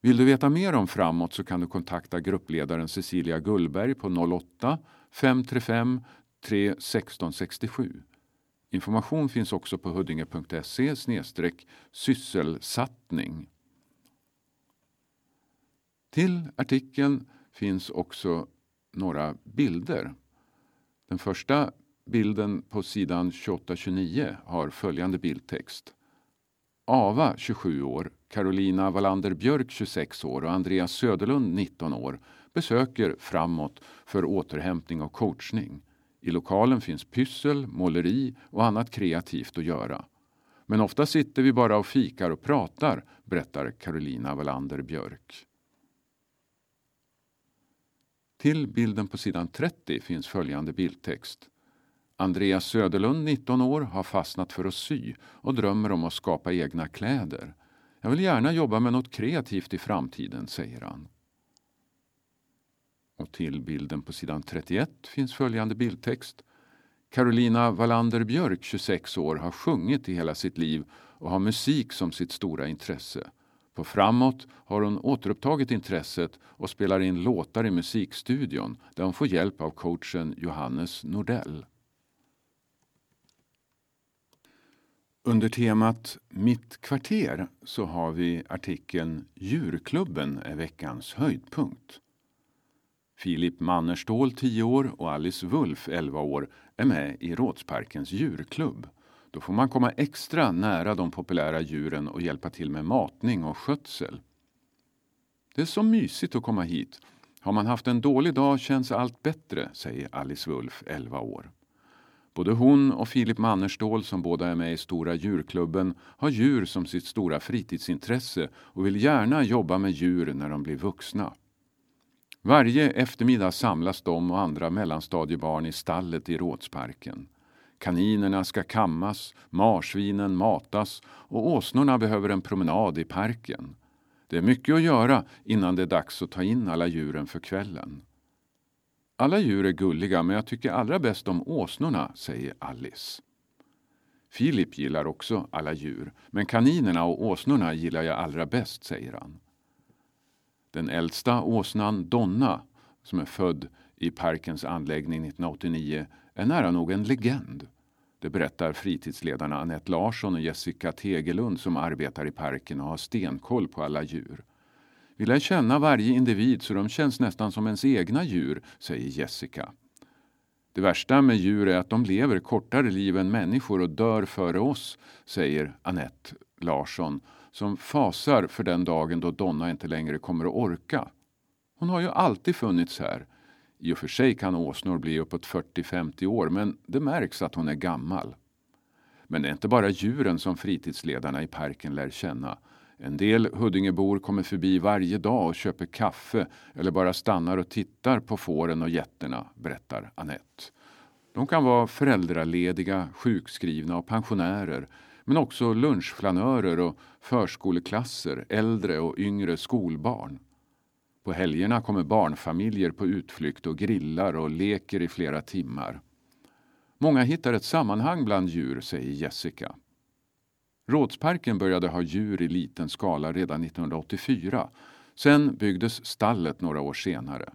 Vill du veta mer om Framåt så kan du kontakta gruppledaren Cecilia Gullberg på 08 535 31667. Information finns också på huddinge.se sysselsattning. Till artikeln finns också några bilder. Den första bilden på sidan 28-29 har följande bildtext. Ava, 27 år, Carolina Wallander Björk, 26 år och Andreas Söderlund, 19 år, besöker Framåt för återhämtning och coachning. I lokalen finns pyssel, måleri och annat kreativt att göra. Men ofta sitter vi bara och fikar och pratar, berättar Carolina Wallander Björk. Till bilden på sidan 30 finns följande bildtext. Andreas Söderlund, 19 år, har fastnat för att sy och drömmer om att skapa egna kläder. Jag vill gärna jobba med något kreativt i framtiden, säger han. Och till bilden på sidan 31 finns följande bildtext. Carolina Wallander Björk, 26 år, har sjungit i hela sitt liv och har musik som sitt stora intresse. På Framåt har hon återupptagit intresset och spelar in låtar i musikstudion där hon får hjälp av coachen Johannes Nordell. Under temat Mitt kvarter så har vi artikeln Djurklubben är veckans höjdpunkt. Filip Mannerstål, 10 år, och Alice Wulf, 11 år, är med i Rådsparkens djurklubb. Då får man komma extra nära de populära djuren och hjälpa till med matning och skötsel. Det är så mysigt att komma hit. Har man haft en dålig dag känns allt bättre, säger Alice Wulf, 11 år. Både hon och Filip Mannerstål, som båda är med i Stora djurklubben, har djur som sitt stora fritidsintresse och vill gärna jobba med djur när de blir vuxna. Varje eftermiddag samlas de och andra mellanstadiebarn i stallet i Rådsparken. Kaninerna ska kammas, marsvinen matas och åsnorna behöver en promenad i parken. Det är mycket att göra innan det är dags att ta in alla djuren för kvällen. Alla djur är gulliga men jag tycker allra bäst om åsnorna, säger Alice. Filip gillar också alla djur, men kaninerna och åsnorna gillar jag allra bäst, säger han. Den äldsta åsnan Donna, som är född i parkens anläggning 1989, är nära nog en legend. Det berättar fritidsledarna Annette Larsson och Jessica Tegelund som arbetar i parken och har stenkoll på alla djur. Vi lär känna varje individ så de känns nästan som ens egna djur, säger Jessica. Det värsta med djur är att de lever kortare liv än människor och dör före oss, säger Annette Larsson som fasar för den dagen då Donna inte längre kommer att orka. Hon har ju alltid funnits här. I och för sig kan åsnor bli uppåt 40-50 år men det märks att hon är gammal. Men det är inte bara djuren som fritidsledarna i parken lär känna. En del Huddingebor kommer förbi varje dag och köper kaffe eller bara stannar och tittar på fåren och getterna, berättar Annette. De kan vara föräldralediga, sjukskrivna och pensionärer men också lunchflanörer och förskoleklasser, äldre och yngre skolbarn. På helgerna kommer barnfamiljer på utflykt och grillar och leker i flera timmar. Många hittar ett sammanhang bland djur, säger Jessica. Rådsparken började ha djur i liten skala redan 1984. Sen byggdes stallet några år senare.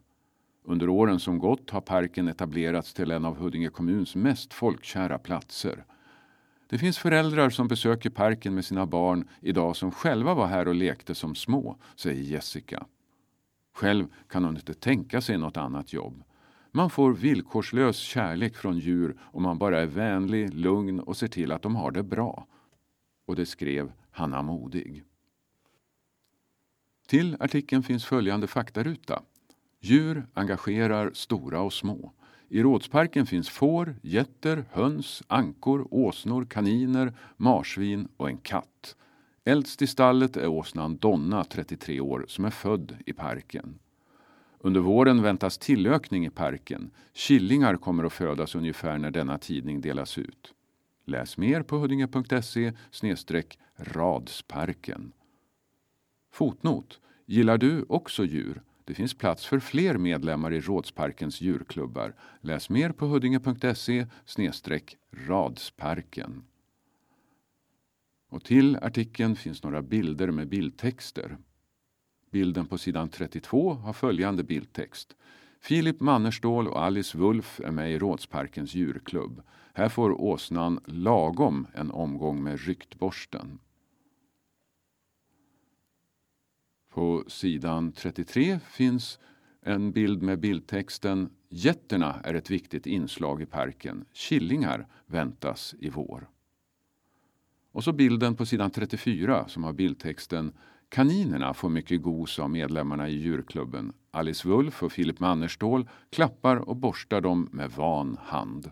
Under åren som gått har parken etablerats till en av Huddinge kommuns mest folkkära platser. Det finns föräldrar som besöker parken med sina barn idag som själva var här och lekte som små, säger Jessica. Själv kan hon inte tänka sig något annat jobb. Man får villkorslös kärlek från djur om man bara är vänlig, lugn och ser till att de har det bra. Och det skrev Hanna Modig. Till artikeln finns följande faktaruta. Djur engagerar stora och små. I rådsparken finns får, getter, höns, ankor, åsnor, kaniner, marsvin och en katt. Äldst i stallet är åsnan Donna, 33 år, som är född i parken. Under våren väntas tillökning i parken. Killingar kommer att födas ungefär när denna tidning delas ut. Läs mer på huddinge.se radsparken. Fotnot. Gillar du också djur? Det finns plats för fler medlemmar i Rådsparkens djurklubbar. Läs mer på huddinge.se radsparken. Och till artikeln finns några bilder med bildtexter. Bilden på sidan 32 har följande bildtext. Filip Mannerstål och Alice Wulf är med i Rådsparkens djurklubb. Här får åsnan lagom en omgång med ryktborsten. På sidan 33 finns en bild med bildtexten Getterna är ett viktigt inslag i parken. Killingar väntas i vår. Och så bilden på sidan 34 som har bildtexten Kaninerna får mycket gos av medlemmarna i djurklubben. Alice Wulf och Filip Mannerstål klappar och borstar dem med van hand.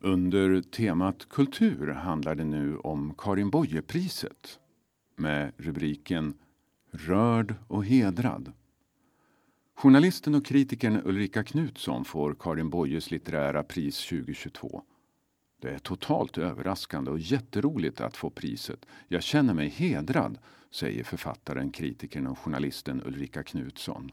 Under temat kultur handlar det nu om Karin Boye-priset med rubriken Rörd och hedrad. Journalisten och kritikern Ulrika Knutsson får Karin Boyes litterära pris 2022. Det är totalt överraskande och jätteroligt att få priset. Jag känner mig hedrad, säger författaren, kritikern och journalisten Ulrika Knutsson.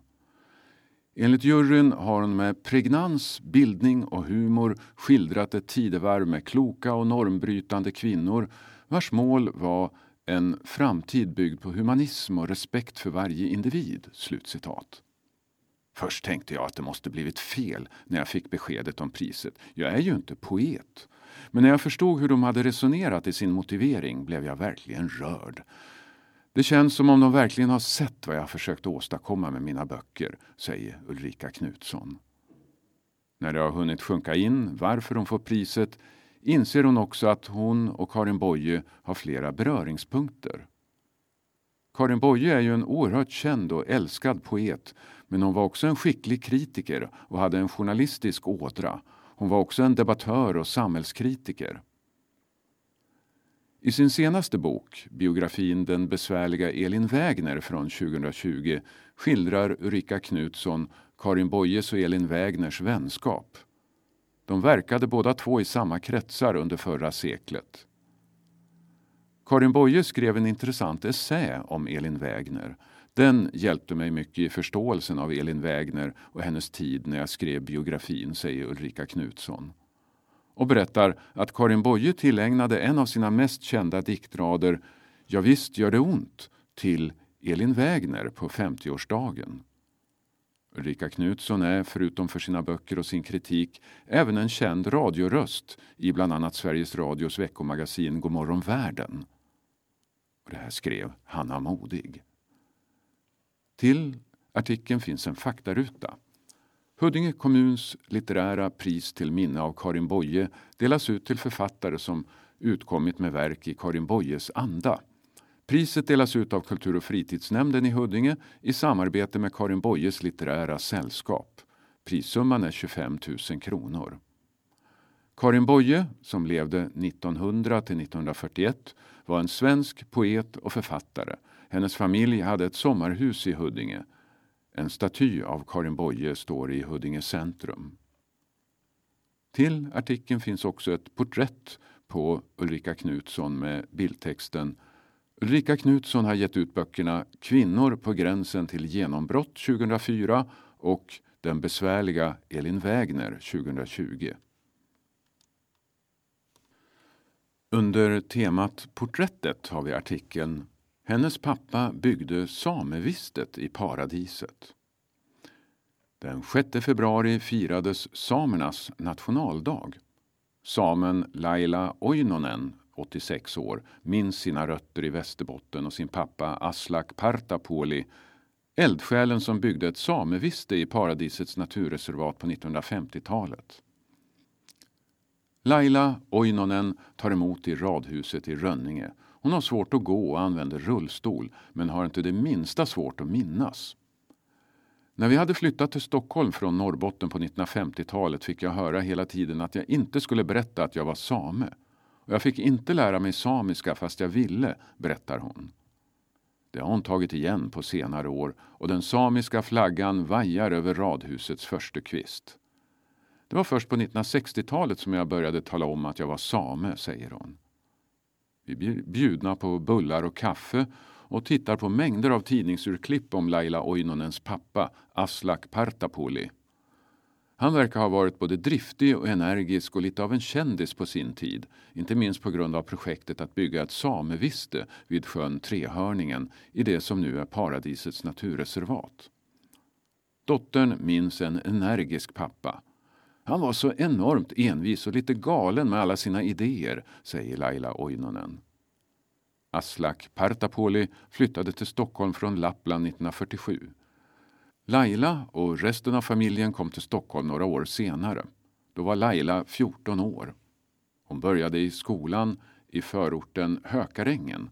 Enligt juryn har hon med pregnans, bildning och humor skildrat ett tidevarv med kloka och normbrytande kvinnor vars mål var en framtid byggd på humanism och respekt för varje individ." Slutcitat. Först tänkte jag att det måste blivit fel när jag fick beskedet om priset. Jag är ju inte poet. Men när jag förstod hur de hade resonerat i sin motivering blev jag verkligen rörd. Det känns som om de verkligen har sett vad jag försökt åstadkomma med mina böcker, säger Ulrika Knutsson. När det har hunnit sjunka in varför hon får priset inser hon också att hon och Karin Boye har flera beröringspunkter. Karin Boye är ju en oerhört känd och älskad poet men hon var också en skicklig kritiker och hade en journalistisk ådra. Hon var också en debattör och samhällskritiker. I sin senaste bok, biografin Den besvärliga Elin Wägner från 2020 skildrar Ulrika Knutsson Karin Boyes och Elin Wägners vänskap. De verkade båda två i samma kretsar under förra seklet. Karin Boye skrev en intressant essä om Elin Wägner. Den hjälpte mig mycket i förståelsen av Elin Wägner och hennes tid när jag skrev biografin, säger Ulrika Knutsson. Och berättar att Karin Boye tillägnade en av sina mest kända diktrader Ja visst gör det ont till Elin Wägner på 50-årsdagen. Ulrika Knutsson är, förutom för sina böcker och sin kritik, även en känd radioröst i bland annat Sveriges Radios veckomagasin Godmorgon världen. Och det här skrev Hanna Modig. Till artikeln finns en faktaruta. Huddinge kommuns litterära pris till minne av Karin Boye delas ut till författare som utkommit med verk i Karin Boyes anda. Priset delas ut av Kultur och fritidsnämnden i Huddinge i samarbete med Karin Boyes litterära sällskap. Prissumman är 25 000 kronor. Karin Boye, som levde 1900 till 1941, var en svensk poet och författare. Hennes familj hade ett sommarhus i Huddinge. En staty av Karin Boye står i Huddinge centrum. Till artikeln finns också ett porträtt på Ulrika Knutsson med bildtexten Ulrika Knutsson har gett ut böckerna Kvinnor på gränsen till genombrott 2004 och Den besvärliga Elin Wägner 2020. Under temat Porträttet har vi artikeln hennes pappa byggde samevistet i paradiset. Den 6 februari firades samernas nationaldag. Samen Laila Oinonen 86 år, minns sina rötter i Västerbotten och sin pappa Aslak Partapoli, eldsjälen som byggde ett sameviste i paradisets naturreservat på 1950-talet. Laila Oinonen tar emot i radhuset i Rönninge. Hon har svårt att gå och använder rullstol, men har inte det minsta svårt att minnas. När vi hade flyttat till Stockholm från Norrbotten på 1950-talet fick jag höra hela tiden att jag inte skulle berätta att jag var same. Och jag fick inte lära mig samiska fast jag ville, berättar hon. Det har hon tagit igen på senare år och den samiska flaggan vajar över radhusets första kvist. Det var först på 1960-talet som jag började tala om att jag var same, säger hon. Vi blir bjudna på bullar och kaffe och tittar på mängder av tidningsurklipp om Laila Oinonens pappa, Aslak Partapoli. Han verkar ha varit både driftig och energisk och lite av en kändis på sin tid. Inte minst på grund av projektet att bygga ett sameviste vid sjön Trehörningen i det som nu är paradisets naturreservat. Dottern minns en energisk pappa. Han var så enormt envis och lite galen med alla sina idéer, säger Laila Oinonen. Aslak Partapoli flyttade till Stockholm från Lappland 1947. Laila och resten av familjen kom till Stockholm några år senare. Då var Laila 14 år. Hon började i skolan i förorten Hökarängen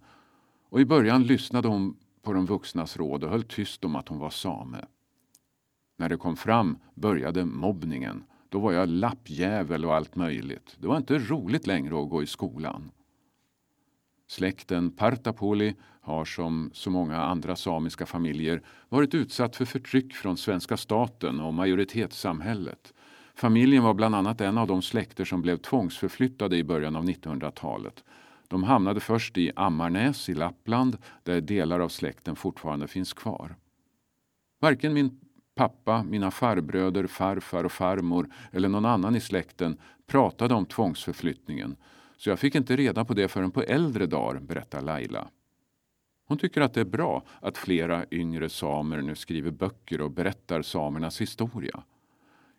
och i början lyssnade hon på de vuxnas råd och höll tyst om att hon var same. När det kom fram började mobbningen. Då var jag lappjävel och allt möjligt. Det var inte roligt längre att gå i skolan. Släkten Partapoli har som så många andra samiska familjer varit utsatt för förtryck från svenska staten och majoritetssamhället. Familjen var bland annat en av de släkter som blev tvångsförflyttade i början av 1900-talet. De hamnade först i Ammarnäs i Lappland där delar av släkten fortfarande finns kvar. Varken min pappa, mina farbröder, farfar och farmor eller någon annan i släkten pratade om tvångsförflyttningen så jag fick inte reda på det förrän på äldre dagar, berättar Laila. Hon tycker att det är bra att flera yngre samer nu skriver böcker och berättar samernas historia.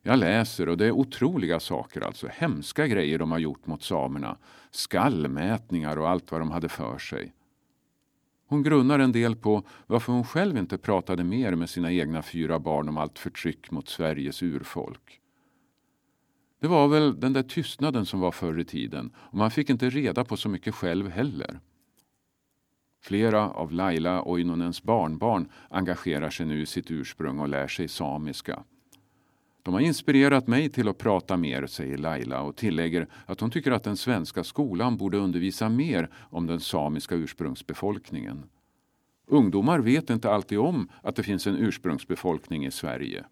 Jag läser och det är otroliga saker, alltså hemska grejer de har gjort mot samerna. Skallmätningar och allt vad de hade för sig. Hon grunnar en del på varför hon själv inte pratade mer med sina egna fyra barn om allt förtryck mot Sveriges urfolk. Det var väl den där tystnaden som var förr i tiden och man fick inte reda på så mycket själv heller. Flera av Laila Oinonens barnbarn engagerar sig nu i sitt ursprung och lär sig samiska. De har inspirerat mig till att prata mer, säger Laila och tillägger att hon tycker att den svenska skolan borde undervisa mer om den samiska ursprungsbefolkningen. Ungdomar vet inte alltid om att det finns en ursprungsbefolkning i Sverige.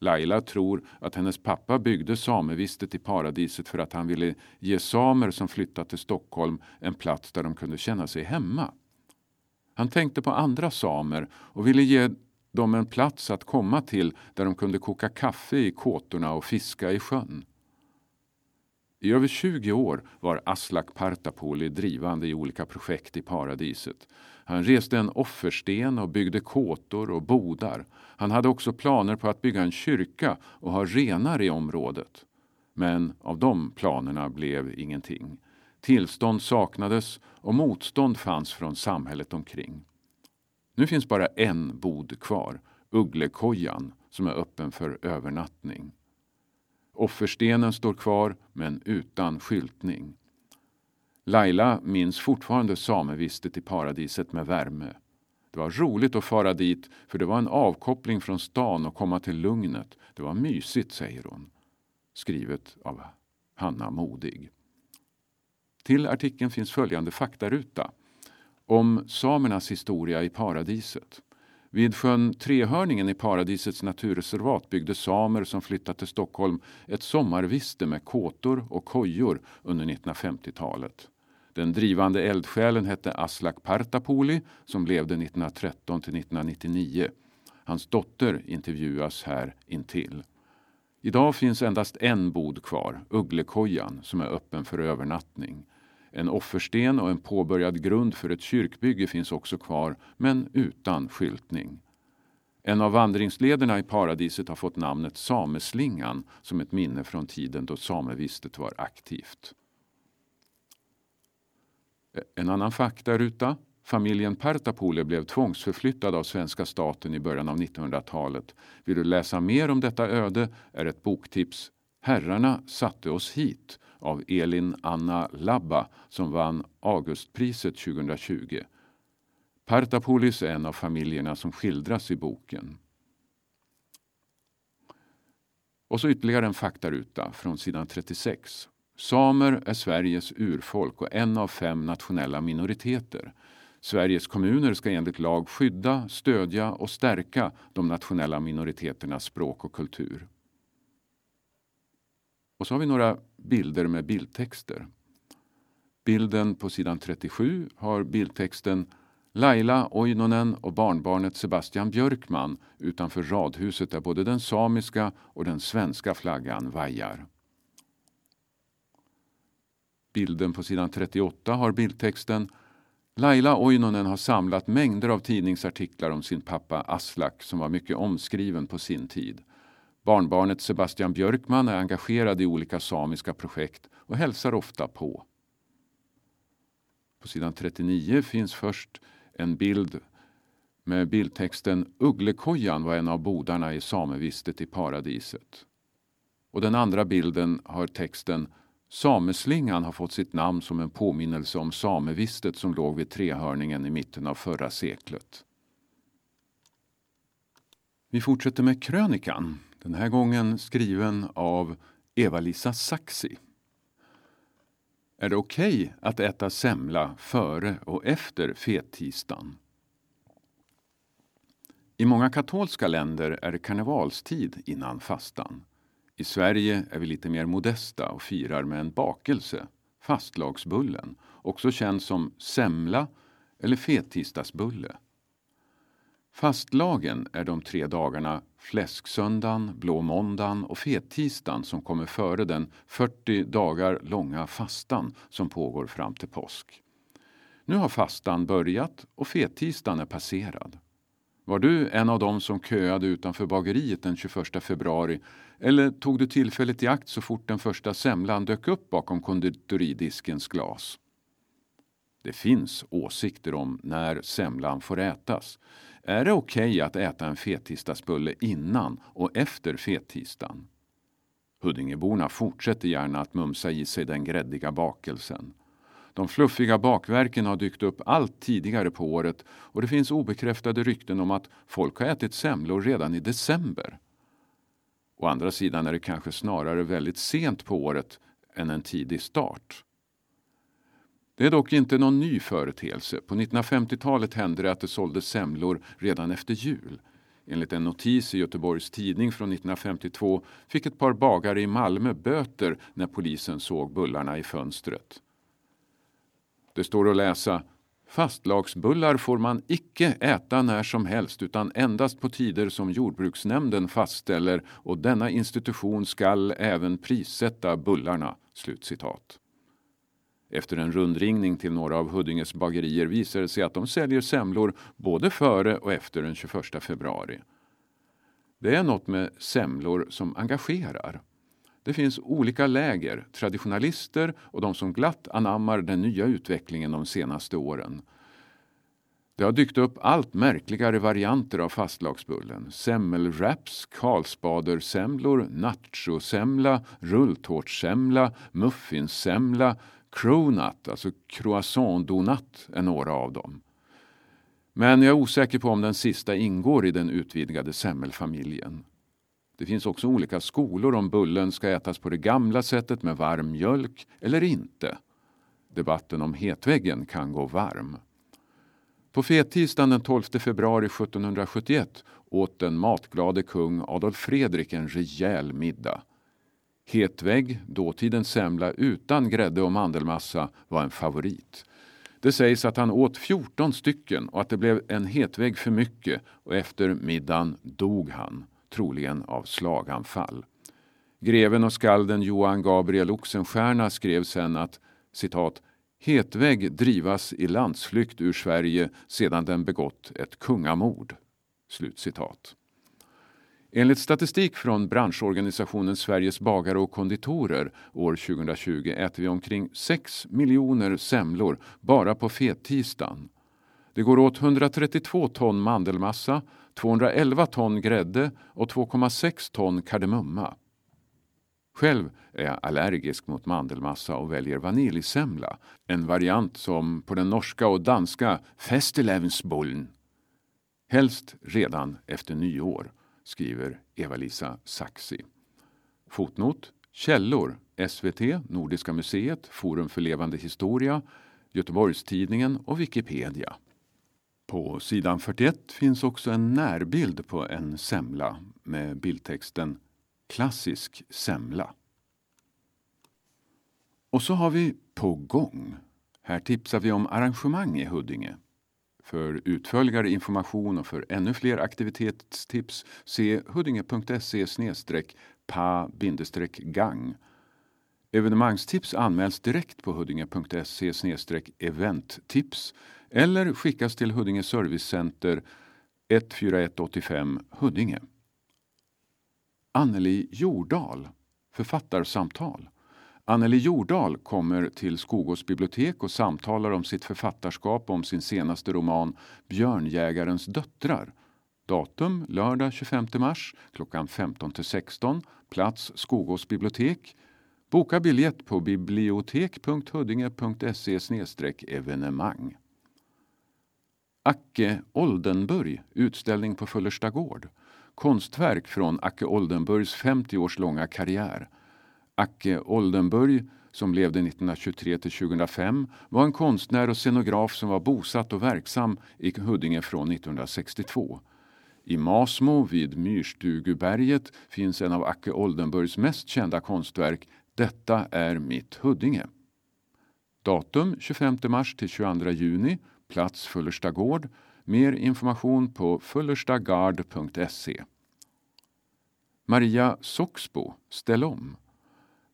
Laila tror att hennes pappa byggde samevistet i paradiset för att han ville ge samer som flyttat till Stockholm en plats där de kunde känna sig hemma. Han tänkte på andra samer och ville ge dem en plats att komma till där de kunde koka kaffe i kåtorna och fiska i sjön. I över 20 år var Aslak Partapoli drivande i olika projekt i paradiset. Han reste en offersten och byggde kåtor och bodar. Han hade också planer på att bygga en kyrka och ha renar i området. Men av de planerna blev ingenting. Tillstånd saknades och motstånd fanns från samhället omkring. Nu finns bara en bod kvar, Ugglekojan, som är öppen för övernattning. Offerstenen står kvar, men utan skyltning. Laila minns fortfarande samevistet i paradiset med värme. Det var roligt att fara dit för det var en avkoppling från stan och komma till lugnet. Det var mysigt, säger hon. Skrivet av Hanna Modig. Till artikeln finns följande faktaruta om samernas historia i paradiset. Vid sjön Trehörningen i paradisets naturreservat byggde samer som flyttat till Stockholm ett sommarviste med kåtor och kojor under 1950-talet. Den drivande eldsjälen hette Aslak Partapoli som levde 1913 till 1999. Hans dotter intervjuas här intill. Idag finns endast en bod kvar, Ugglekojan, som är öppen för övernattning. En offersten och en påbörjad grund för ett kyrkbygge finns också kvar, men utan skyltning. En av vandringslederna i paradiset har fått namnet Sameslingan som ett minne från tiden då samevistet var aktivt. En annan faktaruta. Familjen Partapole blev tvångsförflyttad av svenska staten i början av 1900-talet. Vill du läsa mer om detta öde är ett boktips Herrarna satte oss hit av Elin Anna Labba som vann Augustpriset 2020. Partapolis är en av familjerna som skildras i boken. Och så ytterligare en faktaruta från sidan 36. Samer är Sveriges urfolk och en av fem nationella minoriteter. Sveriges kommuner ska enligt lag skydda, stödja och stärka de nationella minoriteternas språk och kultur. Och så har vi några bilder med bildtexter. Bilden på sidan 37 har bildtexten Laila Oinonen och barnbarnet Sebastian Björkman utanför radhuset där både den samiska och den svenska flaggan vajar. Bilden på sidan 38 har bildtexten Laila Oinonen har samlat mängder av tidningsartiklar om sin pappa Aslak som var mycket omskriven på sin tid. Barnbarnet Sebastian Björkman är engagerad i olika samiska projekt och hälsar ofta på. På sidan 39 finns först en bild med bildtexten Ugglekojan var en av bodarna i samevistet i paradiset. Och den andra bilden har texten Sameslingan har fått sitt namn som en påminnelse om samevistet som låg vid Trehörningen i mitten av förra seklet. Vi fortsätter med krönikan, den här gången skriven av Eva-Lisa Saxi. Är det okej okay att äta semla före och efter fettisdagen? I många katolska länder är det karnevalstid innan fastan. I Sverige är vi lite mer modesta och firar med en bakelse, fastlagsbullen, också känd som semla eller fettisdagsbulle. Fastlagen är de tre dagarna fläsksöndagen, blå måndagen och fettisdagen som kommer före den 40 dagar långa fastan som pågår fram till påsk. Nu har fastan börjat och fettisdagen är passerad. Var du en av dem som köade utanför bageriet den 21 februari eller tog du tillfället i akt så fort den första semlan dök upp bakom konditoridiskens glas? Det finns åsikter om när semlan får ätas. Är det okej okay att äta en fettisdagsbulle innan och efter fettisdagen? Huddingeborna fortsätter gärna att mumsa i sig den gräddiga bakelsen. De fluffiga bakverken har dykt upp allt tidigare på året och det finns obekräftade rykten om att folk har ätit semlor redan i december. Å andra sidan är det kanske snarare väldigt sent på året än en tidig start. Det är dock inte någon ny företeelse. På 1950-talet hände det att det såldes semlor redan efter jul. Enligt en notis i Göteborgs Tidning från 1952 fick ett par bagare i Malmö böter när polisen såg bullarna i fönstret. Det står att läsa Fastlagsbullar får man icke äta när som helst utan endast på tider som jordbruksnämnden fastställer och denna institution skall även prissätta bullarna." Slutcitat. Efter en rundringning till några av Huddinges bagerier visar det sig att de säljer semlor både före och efter den 21 februari. Det är något med semlor som engagerar. Det finns olika läger, traditionalister och de som glatt anammar den nya utvecklingen de senaste åren. Det har dykt upp allt märkligare varianter av fastlagsbullen. Semmelwraps, karlsbadersemlor, nachosemla, rulltårtssemla, muffinssemla, cronut, alltså croissant-donut, är några av dem. Men jag är osäker på om den sista ingår i den utvidgade semmelfamiljen. Det finns också olika skolor om bullen ska ätas på det gamla sättet med varm mjölk eller inte. Debatten om hetväggen kan gå varm. På fettisdagen den 12 februari 1771 åt den matglade kung Adolf Fredrik en rejäl middag. Hetvägg, dåtidens semla utan grädde och mandelmassa, var en favorit. Det sägs att han åt 14 stycken och att det blev en hetvägg för mycket och efter middagen dog han troligen av slaganfall. Greven och skalden Johan Gabriel Oxenstierna skrev sen att citat Hetvägg drivas i landsflykt ur Sverige sedan den begått ett kungamord. Slutcitat. Enligt statistik från branschorganisationen Sveriges bagare och konditorer år 2020 äter vi omkring 6 miljoner semlor bara på fettisdagen. Det går åt 132 ton mandelmassa, 211 ton grädde och 2,6 ton kardemumma. Själv är jag allergisk mot mandelmassa och väljer vaniljsemla, en variant som på den norska och danska Festelevensbullen. Helst redan efter nyår, skriver Eva-Lisa Saxi. Fotnot Källor SVT, Nordiska museet, Forum för levande historia, Göteborgstidningen och Wikipedia. På sidan 41 finns också en närbild på en semla med bildtexten Klassisk semla. Och så har vi På gång. Här tipsar vi om arrangemang i Huddinge. För utförligare information och för ännu fler aktivitetstips se huddinge.se pa-gang. Evenemangstips anmäls direkt på huddinge.se eventtips eller skickas till Huddinge Servicecenter 14185 Huddinge. Anneli Jordal, Författarsamtal. Anneli Jordal kommer till Skogås bibliotek och samtalar om sitt författarskap om sin senaste roman Björnjägarens döttrar. Datum lördag 25 mars klockan 15 16. Plats Skogås bibliotek. Boka biljett på bibliotek.huddinge.se evenemang. Acke Oldenburg, utställning på Fullersta gård. Konstverk från Acke Oldenburgs 50 års långa karriär. Acke Oldenburg, som levde 1923 till 2005, var en konstnär och scenograf som var bosatt och verksam i Huddinge från 1962. I Masmo vid Myrstuguberget finns en av Acke Oldenburgs mest kända konstverk Detta är mitt Huddinge. Datum 25 mars till 22 juni Plats Fullersta gård. Mer information på fullerstagard.se. Maria Soxbo, Ställ om.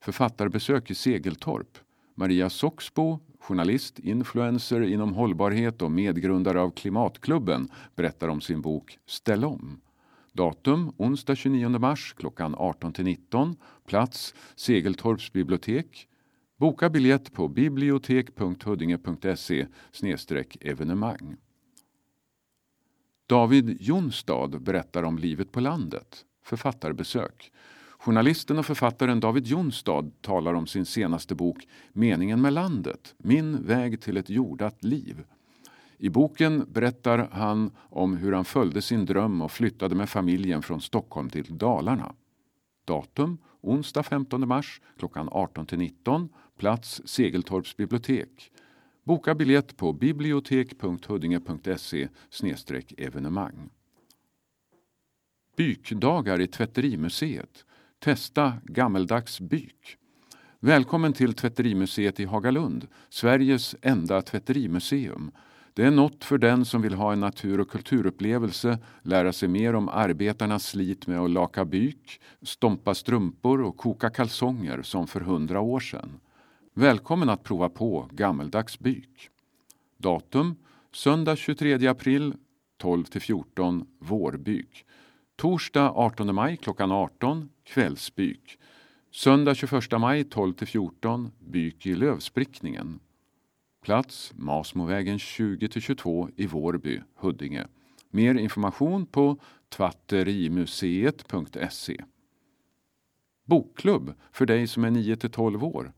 Författarbesök i Segeltorp. Maria Soxbo, journalist, influencer inom hållbarhet och medgrundare av Klimatklubben berättar om sin bok Ställ om. Datum onsdag 29 mars klockan 18-19. Plats Segeltorps bibliotek. Boka biljett på bibliotek.huddinge.se evenemang. David Jonstad berättar om livet på landet. Författarbesök. Journalisten och författaren David Jonstad talar om sin senaste bok Meningen med landet, min väg till ett jordat liv. I boken berättar han om hur han följde sin dröm och flyttade med familjen från Stockholm till Dalarna. Datum onsdag 15 mars klockan 18 19. Plats Segeltorps bibliotek. Boka biljett på bibliotek.huddinge.se evenemang. Bykdagar i Tvätterimuseet. Testa gammeldags byk. Välkommen till Tvätterimuseet i Hagalund, Sveriges enda tvätterimuseum. Det är något för den som vill ha en natur och kulturupplevelse, lära sig mer om arbetarnas slit med att laka byk, stompa strumpor och koka kalsonger som för hundra år sedan. Välkommen att prova på gammeldags byk. Datum söndag 23 april 12 14 vårbyk. Torsdag 18 maj klockan 18 kvällsbyk. Söndag 21 maj 12 14 byk i lövsprickningen. Plats Masmovägen 20-22 i Vårby, Huddinge. Mer information på tvatterimuseet.se. Bokklubb för dig som är 9-12 år.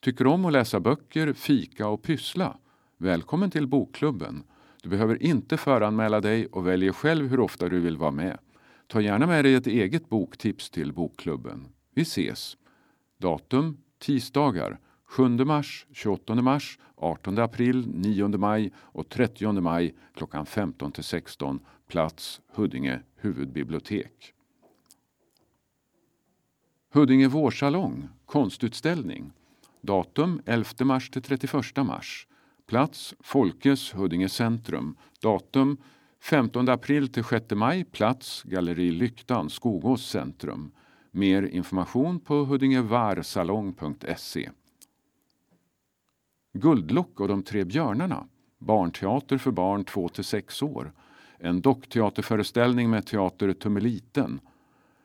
Tycker om att läsa böcker, fika och pyssla? Välkommen till Bokklubben. Du behöver inte föranmäla dig och väljer själv hur ofta du vill vara med. Ta gärna med dig ett eget boktips till Bokklubben. Vi ses! Datum tisdagar 7 mars, 28 mars, 18 april, 9 maj och 30 maj klockan 15 till 16. Plats Huddinge huvudbibliotek. Huddinge vårsalong, konstutställning. Datum 11 mars till 31 mars. Plats Folkes Huddinge centrum. Datum 15 april till 6 maj. Plats Galleri Lyktan, Skogås centrum. Mer information på huddingevarsalong.se. Guldlock och de tre björnarna. Barnteater för barn 2 6 år. En dockteaterföreställning med teater Tummeliten.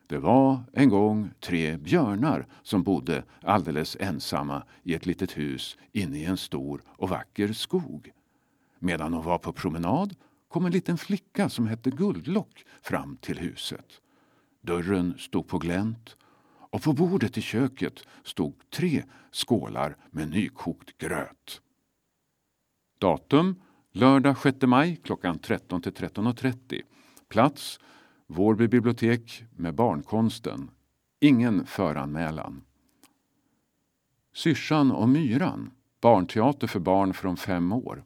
Det var en gång tre björnar som bodde alldeles ensamma i ett litet hus inne i en stor och vacker skog. Medan de var på promenad kom en liten flicka som hette Guldlock fram till huset. Dörren stod på glänt och på bordet i köket stod tre skålar med nykokt gröt. Datum lördag 6 maj klockan 13 till 13.30. Plats Vårby bibliotek med Barnkonsten. Ingen föranmälan. Syrsan och myran. Barnteater för barn från fem år.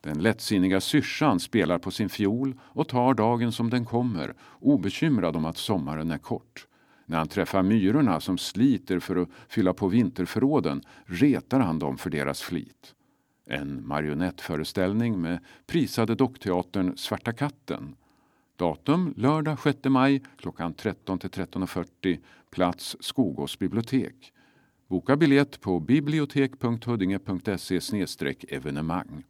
Den lättsinniga syrsan spelar på sin fiol och tar dagen som den kommer, obekymrad om att sommaren är kort. När han träffar myrorna som sliter för att fylla på vinterförråden retar han dem för deras flit. En marionettföreställning med prisade dockteatern Svarta katten. Datum lördag 6 maj klockan 13 till 13.40. Plats Skogås bibliotek. Boka biljett på bibliotek.huddinge.se evenemang.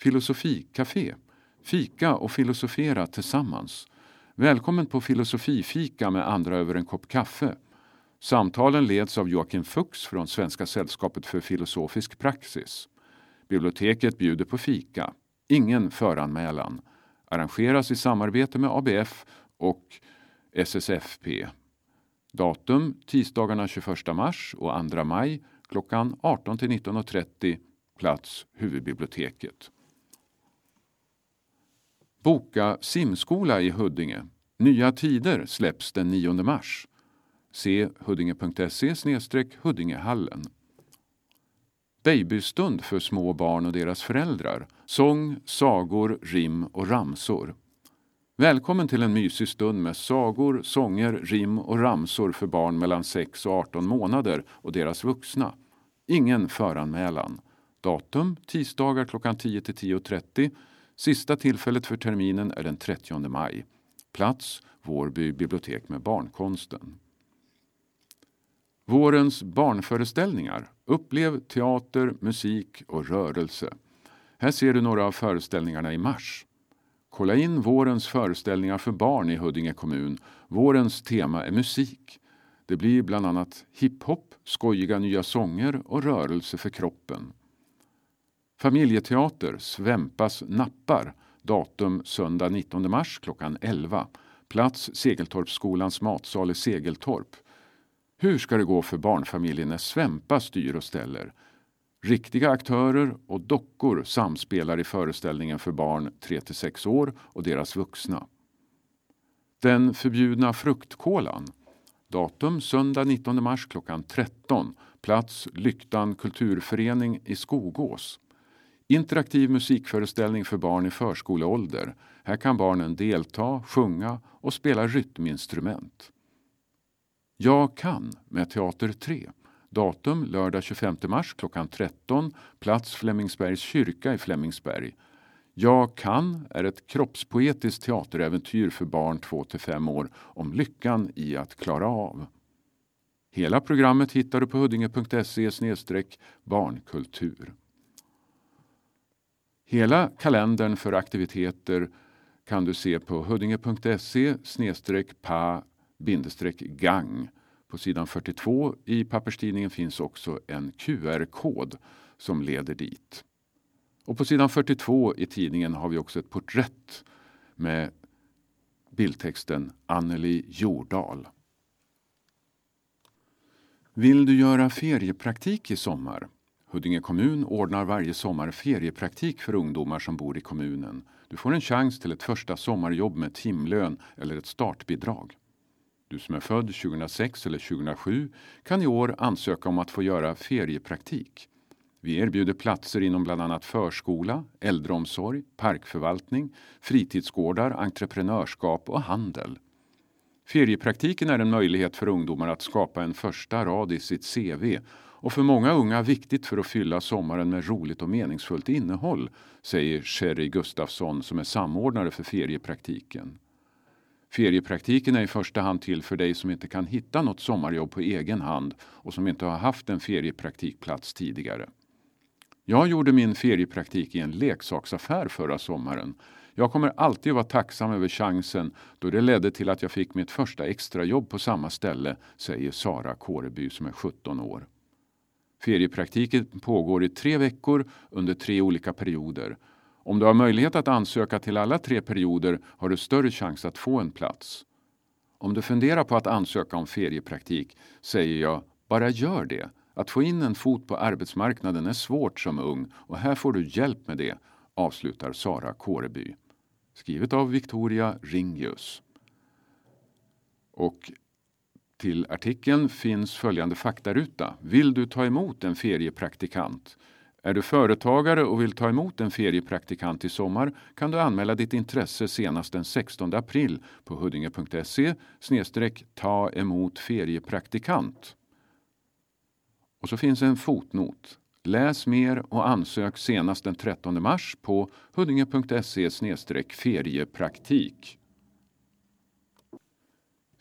Filosofikafé. Fika och filosofera tillsammans. Välkommen på filosofifika med andra över en kopp kaffe. Samtalen leds av Joakim Fuchs från Svenska sällskapet för filosofisk praxis. Biblioteket bjuder på fika. Ingen föranmälan. Arrangeras i samarbete med ABF och SSFP. Datum tisdagarna 21 mars och 2 maj klockan 18 till 19.30. Plats huvudbiblioteket. Boka simskola i Huddinge. Nya tider släpps den 9 mars. Se huddinge.se Huddingehallen. Babystund för små barn och deras föräldrar. Sång, sagor, rim och ramsor. Välkommen till en mysig stund med sagor, sånger, rim och ramsor för barn mellan 6 och 18 månader och deras vuxna. Ingen föranmälan. Datum tisdagar klockan 10 till 10.30 Sista tillfället för terminen är den 30 maj. Plats Vårby bibliotek med Barnkonsten. Vårens barnföreställningar. Upplev teater, musik och rörelse. Här ser du några av föreställningarna i mars. Kolla in vårens föreställningar för barn i Huddinge kommun. Vårens tema är musik. Det blir bland annat hiphop, skojiga nya sånger och rörelse för kroppen. Familjeteater, Svempas nappar. Datum söndag 19 mars klockan 11. Plats Segeltorpsskolans matsal i Segeltorp. Hur ska det gå för barnfamiljen när Svempa styr och ställer? Riktiga aktörer och dockor samspelar i föreställningen för barn 3-6 år och deras vuxna. Den förbjudna fruktkolan. Datum söndag 19 mars klockan 13. Plats Lyktan kulturförening i Skogås. Interaktiv musikföreställning för barn i förskoleålder. Här kan barnen delta, sjunga och spela rytminstrument. Jag kan med Teater 3. Datum lördag 25 mars klockan 13. Plats Flemingsbergs kyrka i Flemingsberg. Jag kan är ett kroppspoetiskt teateräventyr för barn 2-5 år om lyckan i att klara av. Hela programmet hittar du på huddinge.se barnkultur. Hela kalendern för aktiviteter kan du se på huddinge.se pa-gang. På sidan 42 i papperstidningen finns också en QR-kod som leder dit. Och på sidan 42 i tidningen har vi också ett porträtt med bildtexten Anneli Jordal. Vill du göra feriepraktik i sommar? Huddinge kommun ordnar varje sommar feriepraktik för ungdomar som bor i kommunen. Du får en chans till ett första sommarjobb med timlön eller ett startbidrag. Du som är född 2006 eller 2007 kan i år ansöka om att få göra feriepraktik. Vi erbjuder platser inom bland annat förskola, äldreomsorg, parkförvaltning, fritidsgårdar, entreprenörskap och handel. Feriepraktiken är en möjlighet för ungdomar att skapa en första rad i sitt CV och för många unga viktigt för att fylla sommaren med roligt och meningsfullt innehåll, säger Sherry Gustafsson som är samordnare för feriepraktiken. Feriepraktiken är i första hand till för dig som inte kan hitta något sommarjobb på egen hand och som inte har haft en feriepraktikplats tidigare. Jag gjorde min feriepraktik i en leksaksaffär förra sommaren. Jag kommer alltid att vara tacksam över chansen då det ledde till att jag fick mitt första extrajobb på samma ställe, säger Sara Kåreby som är 17 år. Feriepraktiken pågår i tre veckor under tre olika perioder. Om du har möjlighet att ansöka till alla tre perioder har du större chans att få en plats. Om du funderar på att ansöka om feriepraktik säger jag bara gör det. Att få in en fot på arbetsmarknaden är svårt som ung och här får du hjälp med det, avslutar Sara Kåreby. Skrivet av Victoria Ringius. Och till artikeln finns följande faktaruta. Vill du ta emot en feriepraktikant? Är du företagare och vill ta emot en feriepraktikant i sommar kan du anmäla ditt intresse senast den 16 april på huddinge.se ta emot feriepraktikant. Och så finns en fotnot. Läs mer och ansök senast den 13 mars på huddinge.se feriepraktik.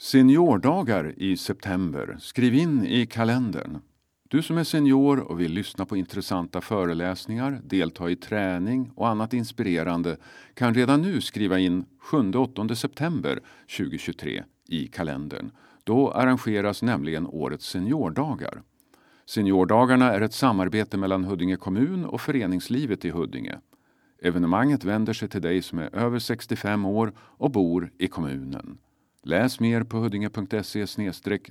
Seniordagar i september. Skriv in i kalendern. Du som är senior och vill lyssna på intressanta föreläsningar, delta i träning och annat inspirerande kan redan nu skriva in 7-8 september 2023 i kalendern. Då arrangeras nämligen årets seniordagar. Seniordagarna är ett samarbete mellan Huddinge kommun och föreningslivet i Huddinge. Evenemanget vänder sig till dig som är över 65 år och bor i kommunen. Läs mer på huddinge.se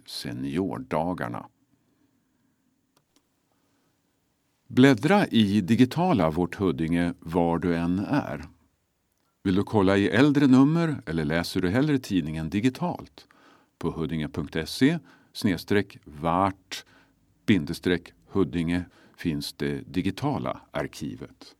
seniordagarna. Bläddra i digitala Vårt Huddinge var du än är. Vill du kolla i äldre nummer eller läser du hellre tidningen digitalt? På huddinge.se vart Huddinge finns det digitala arkivet.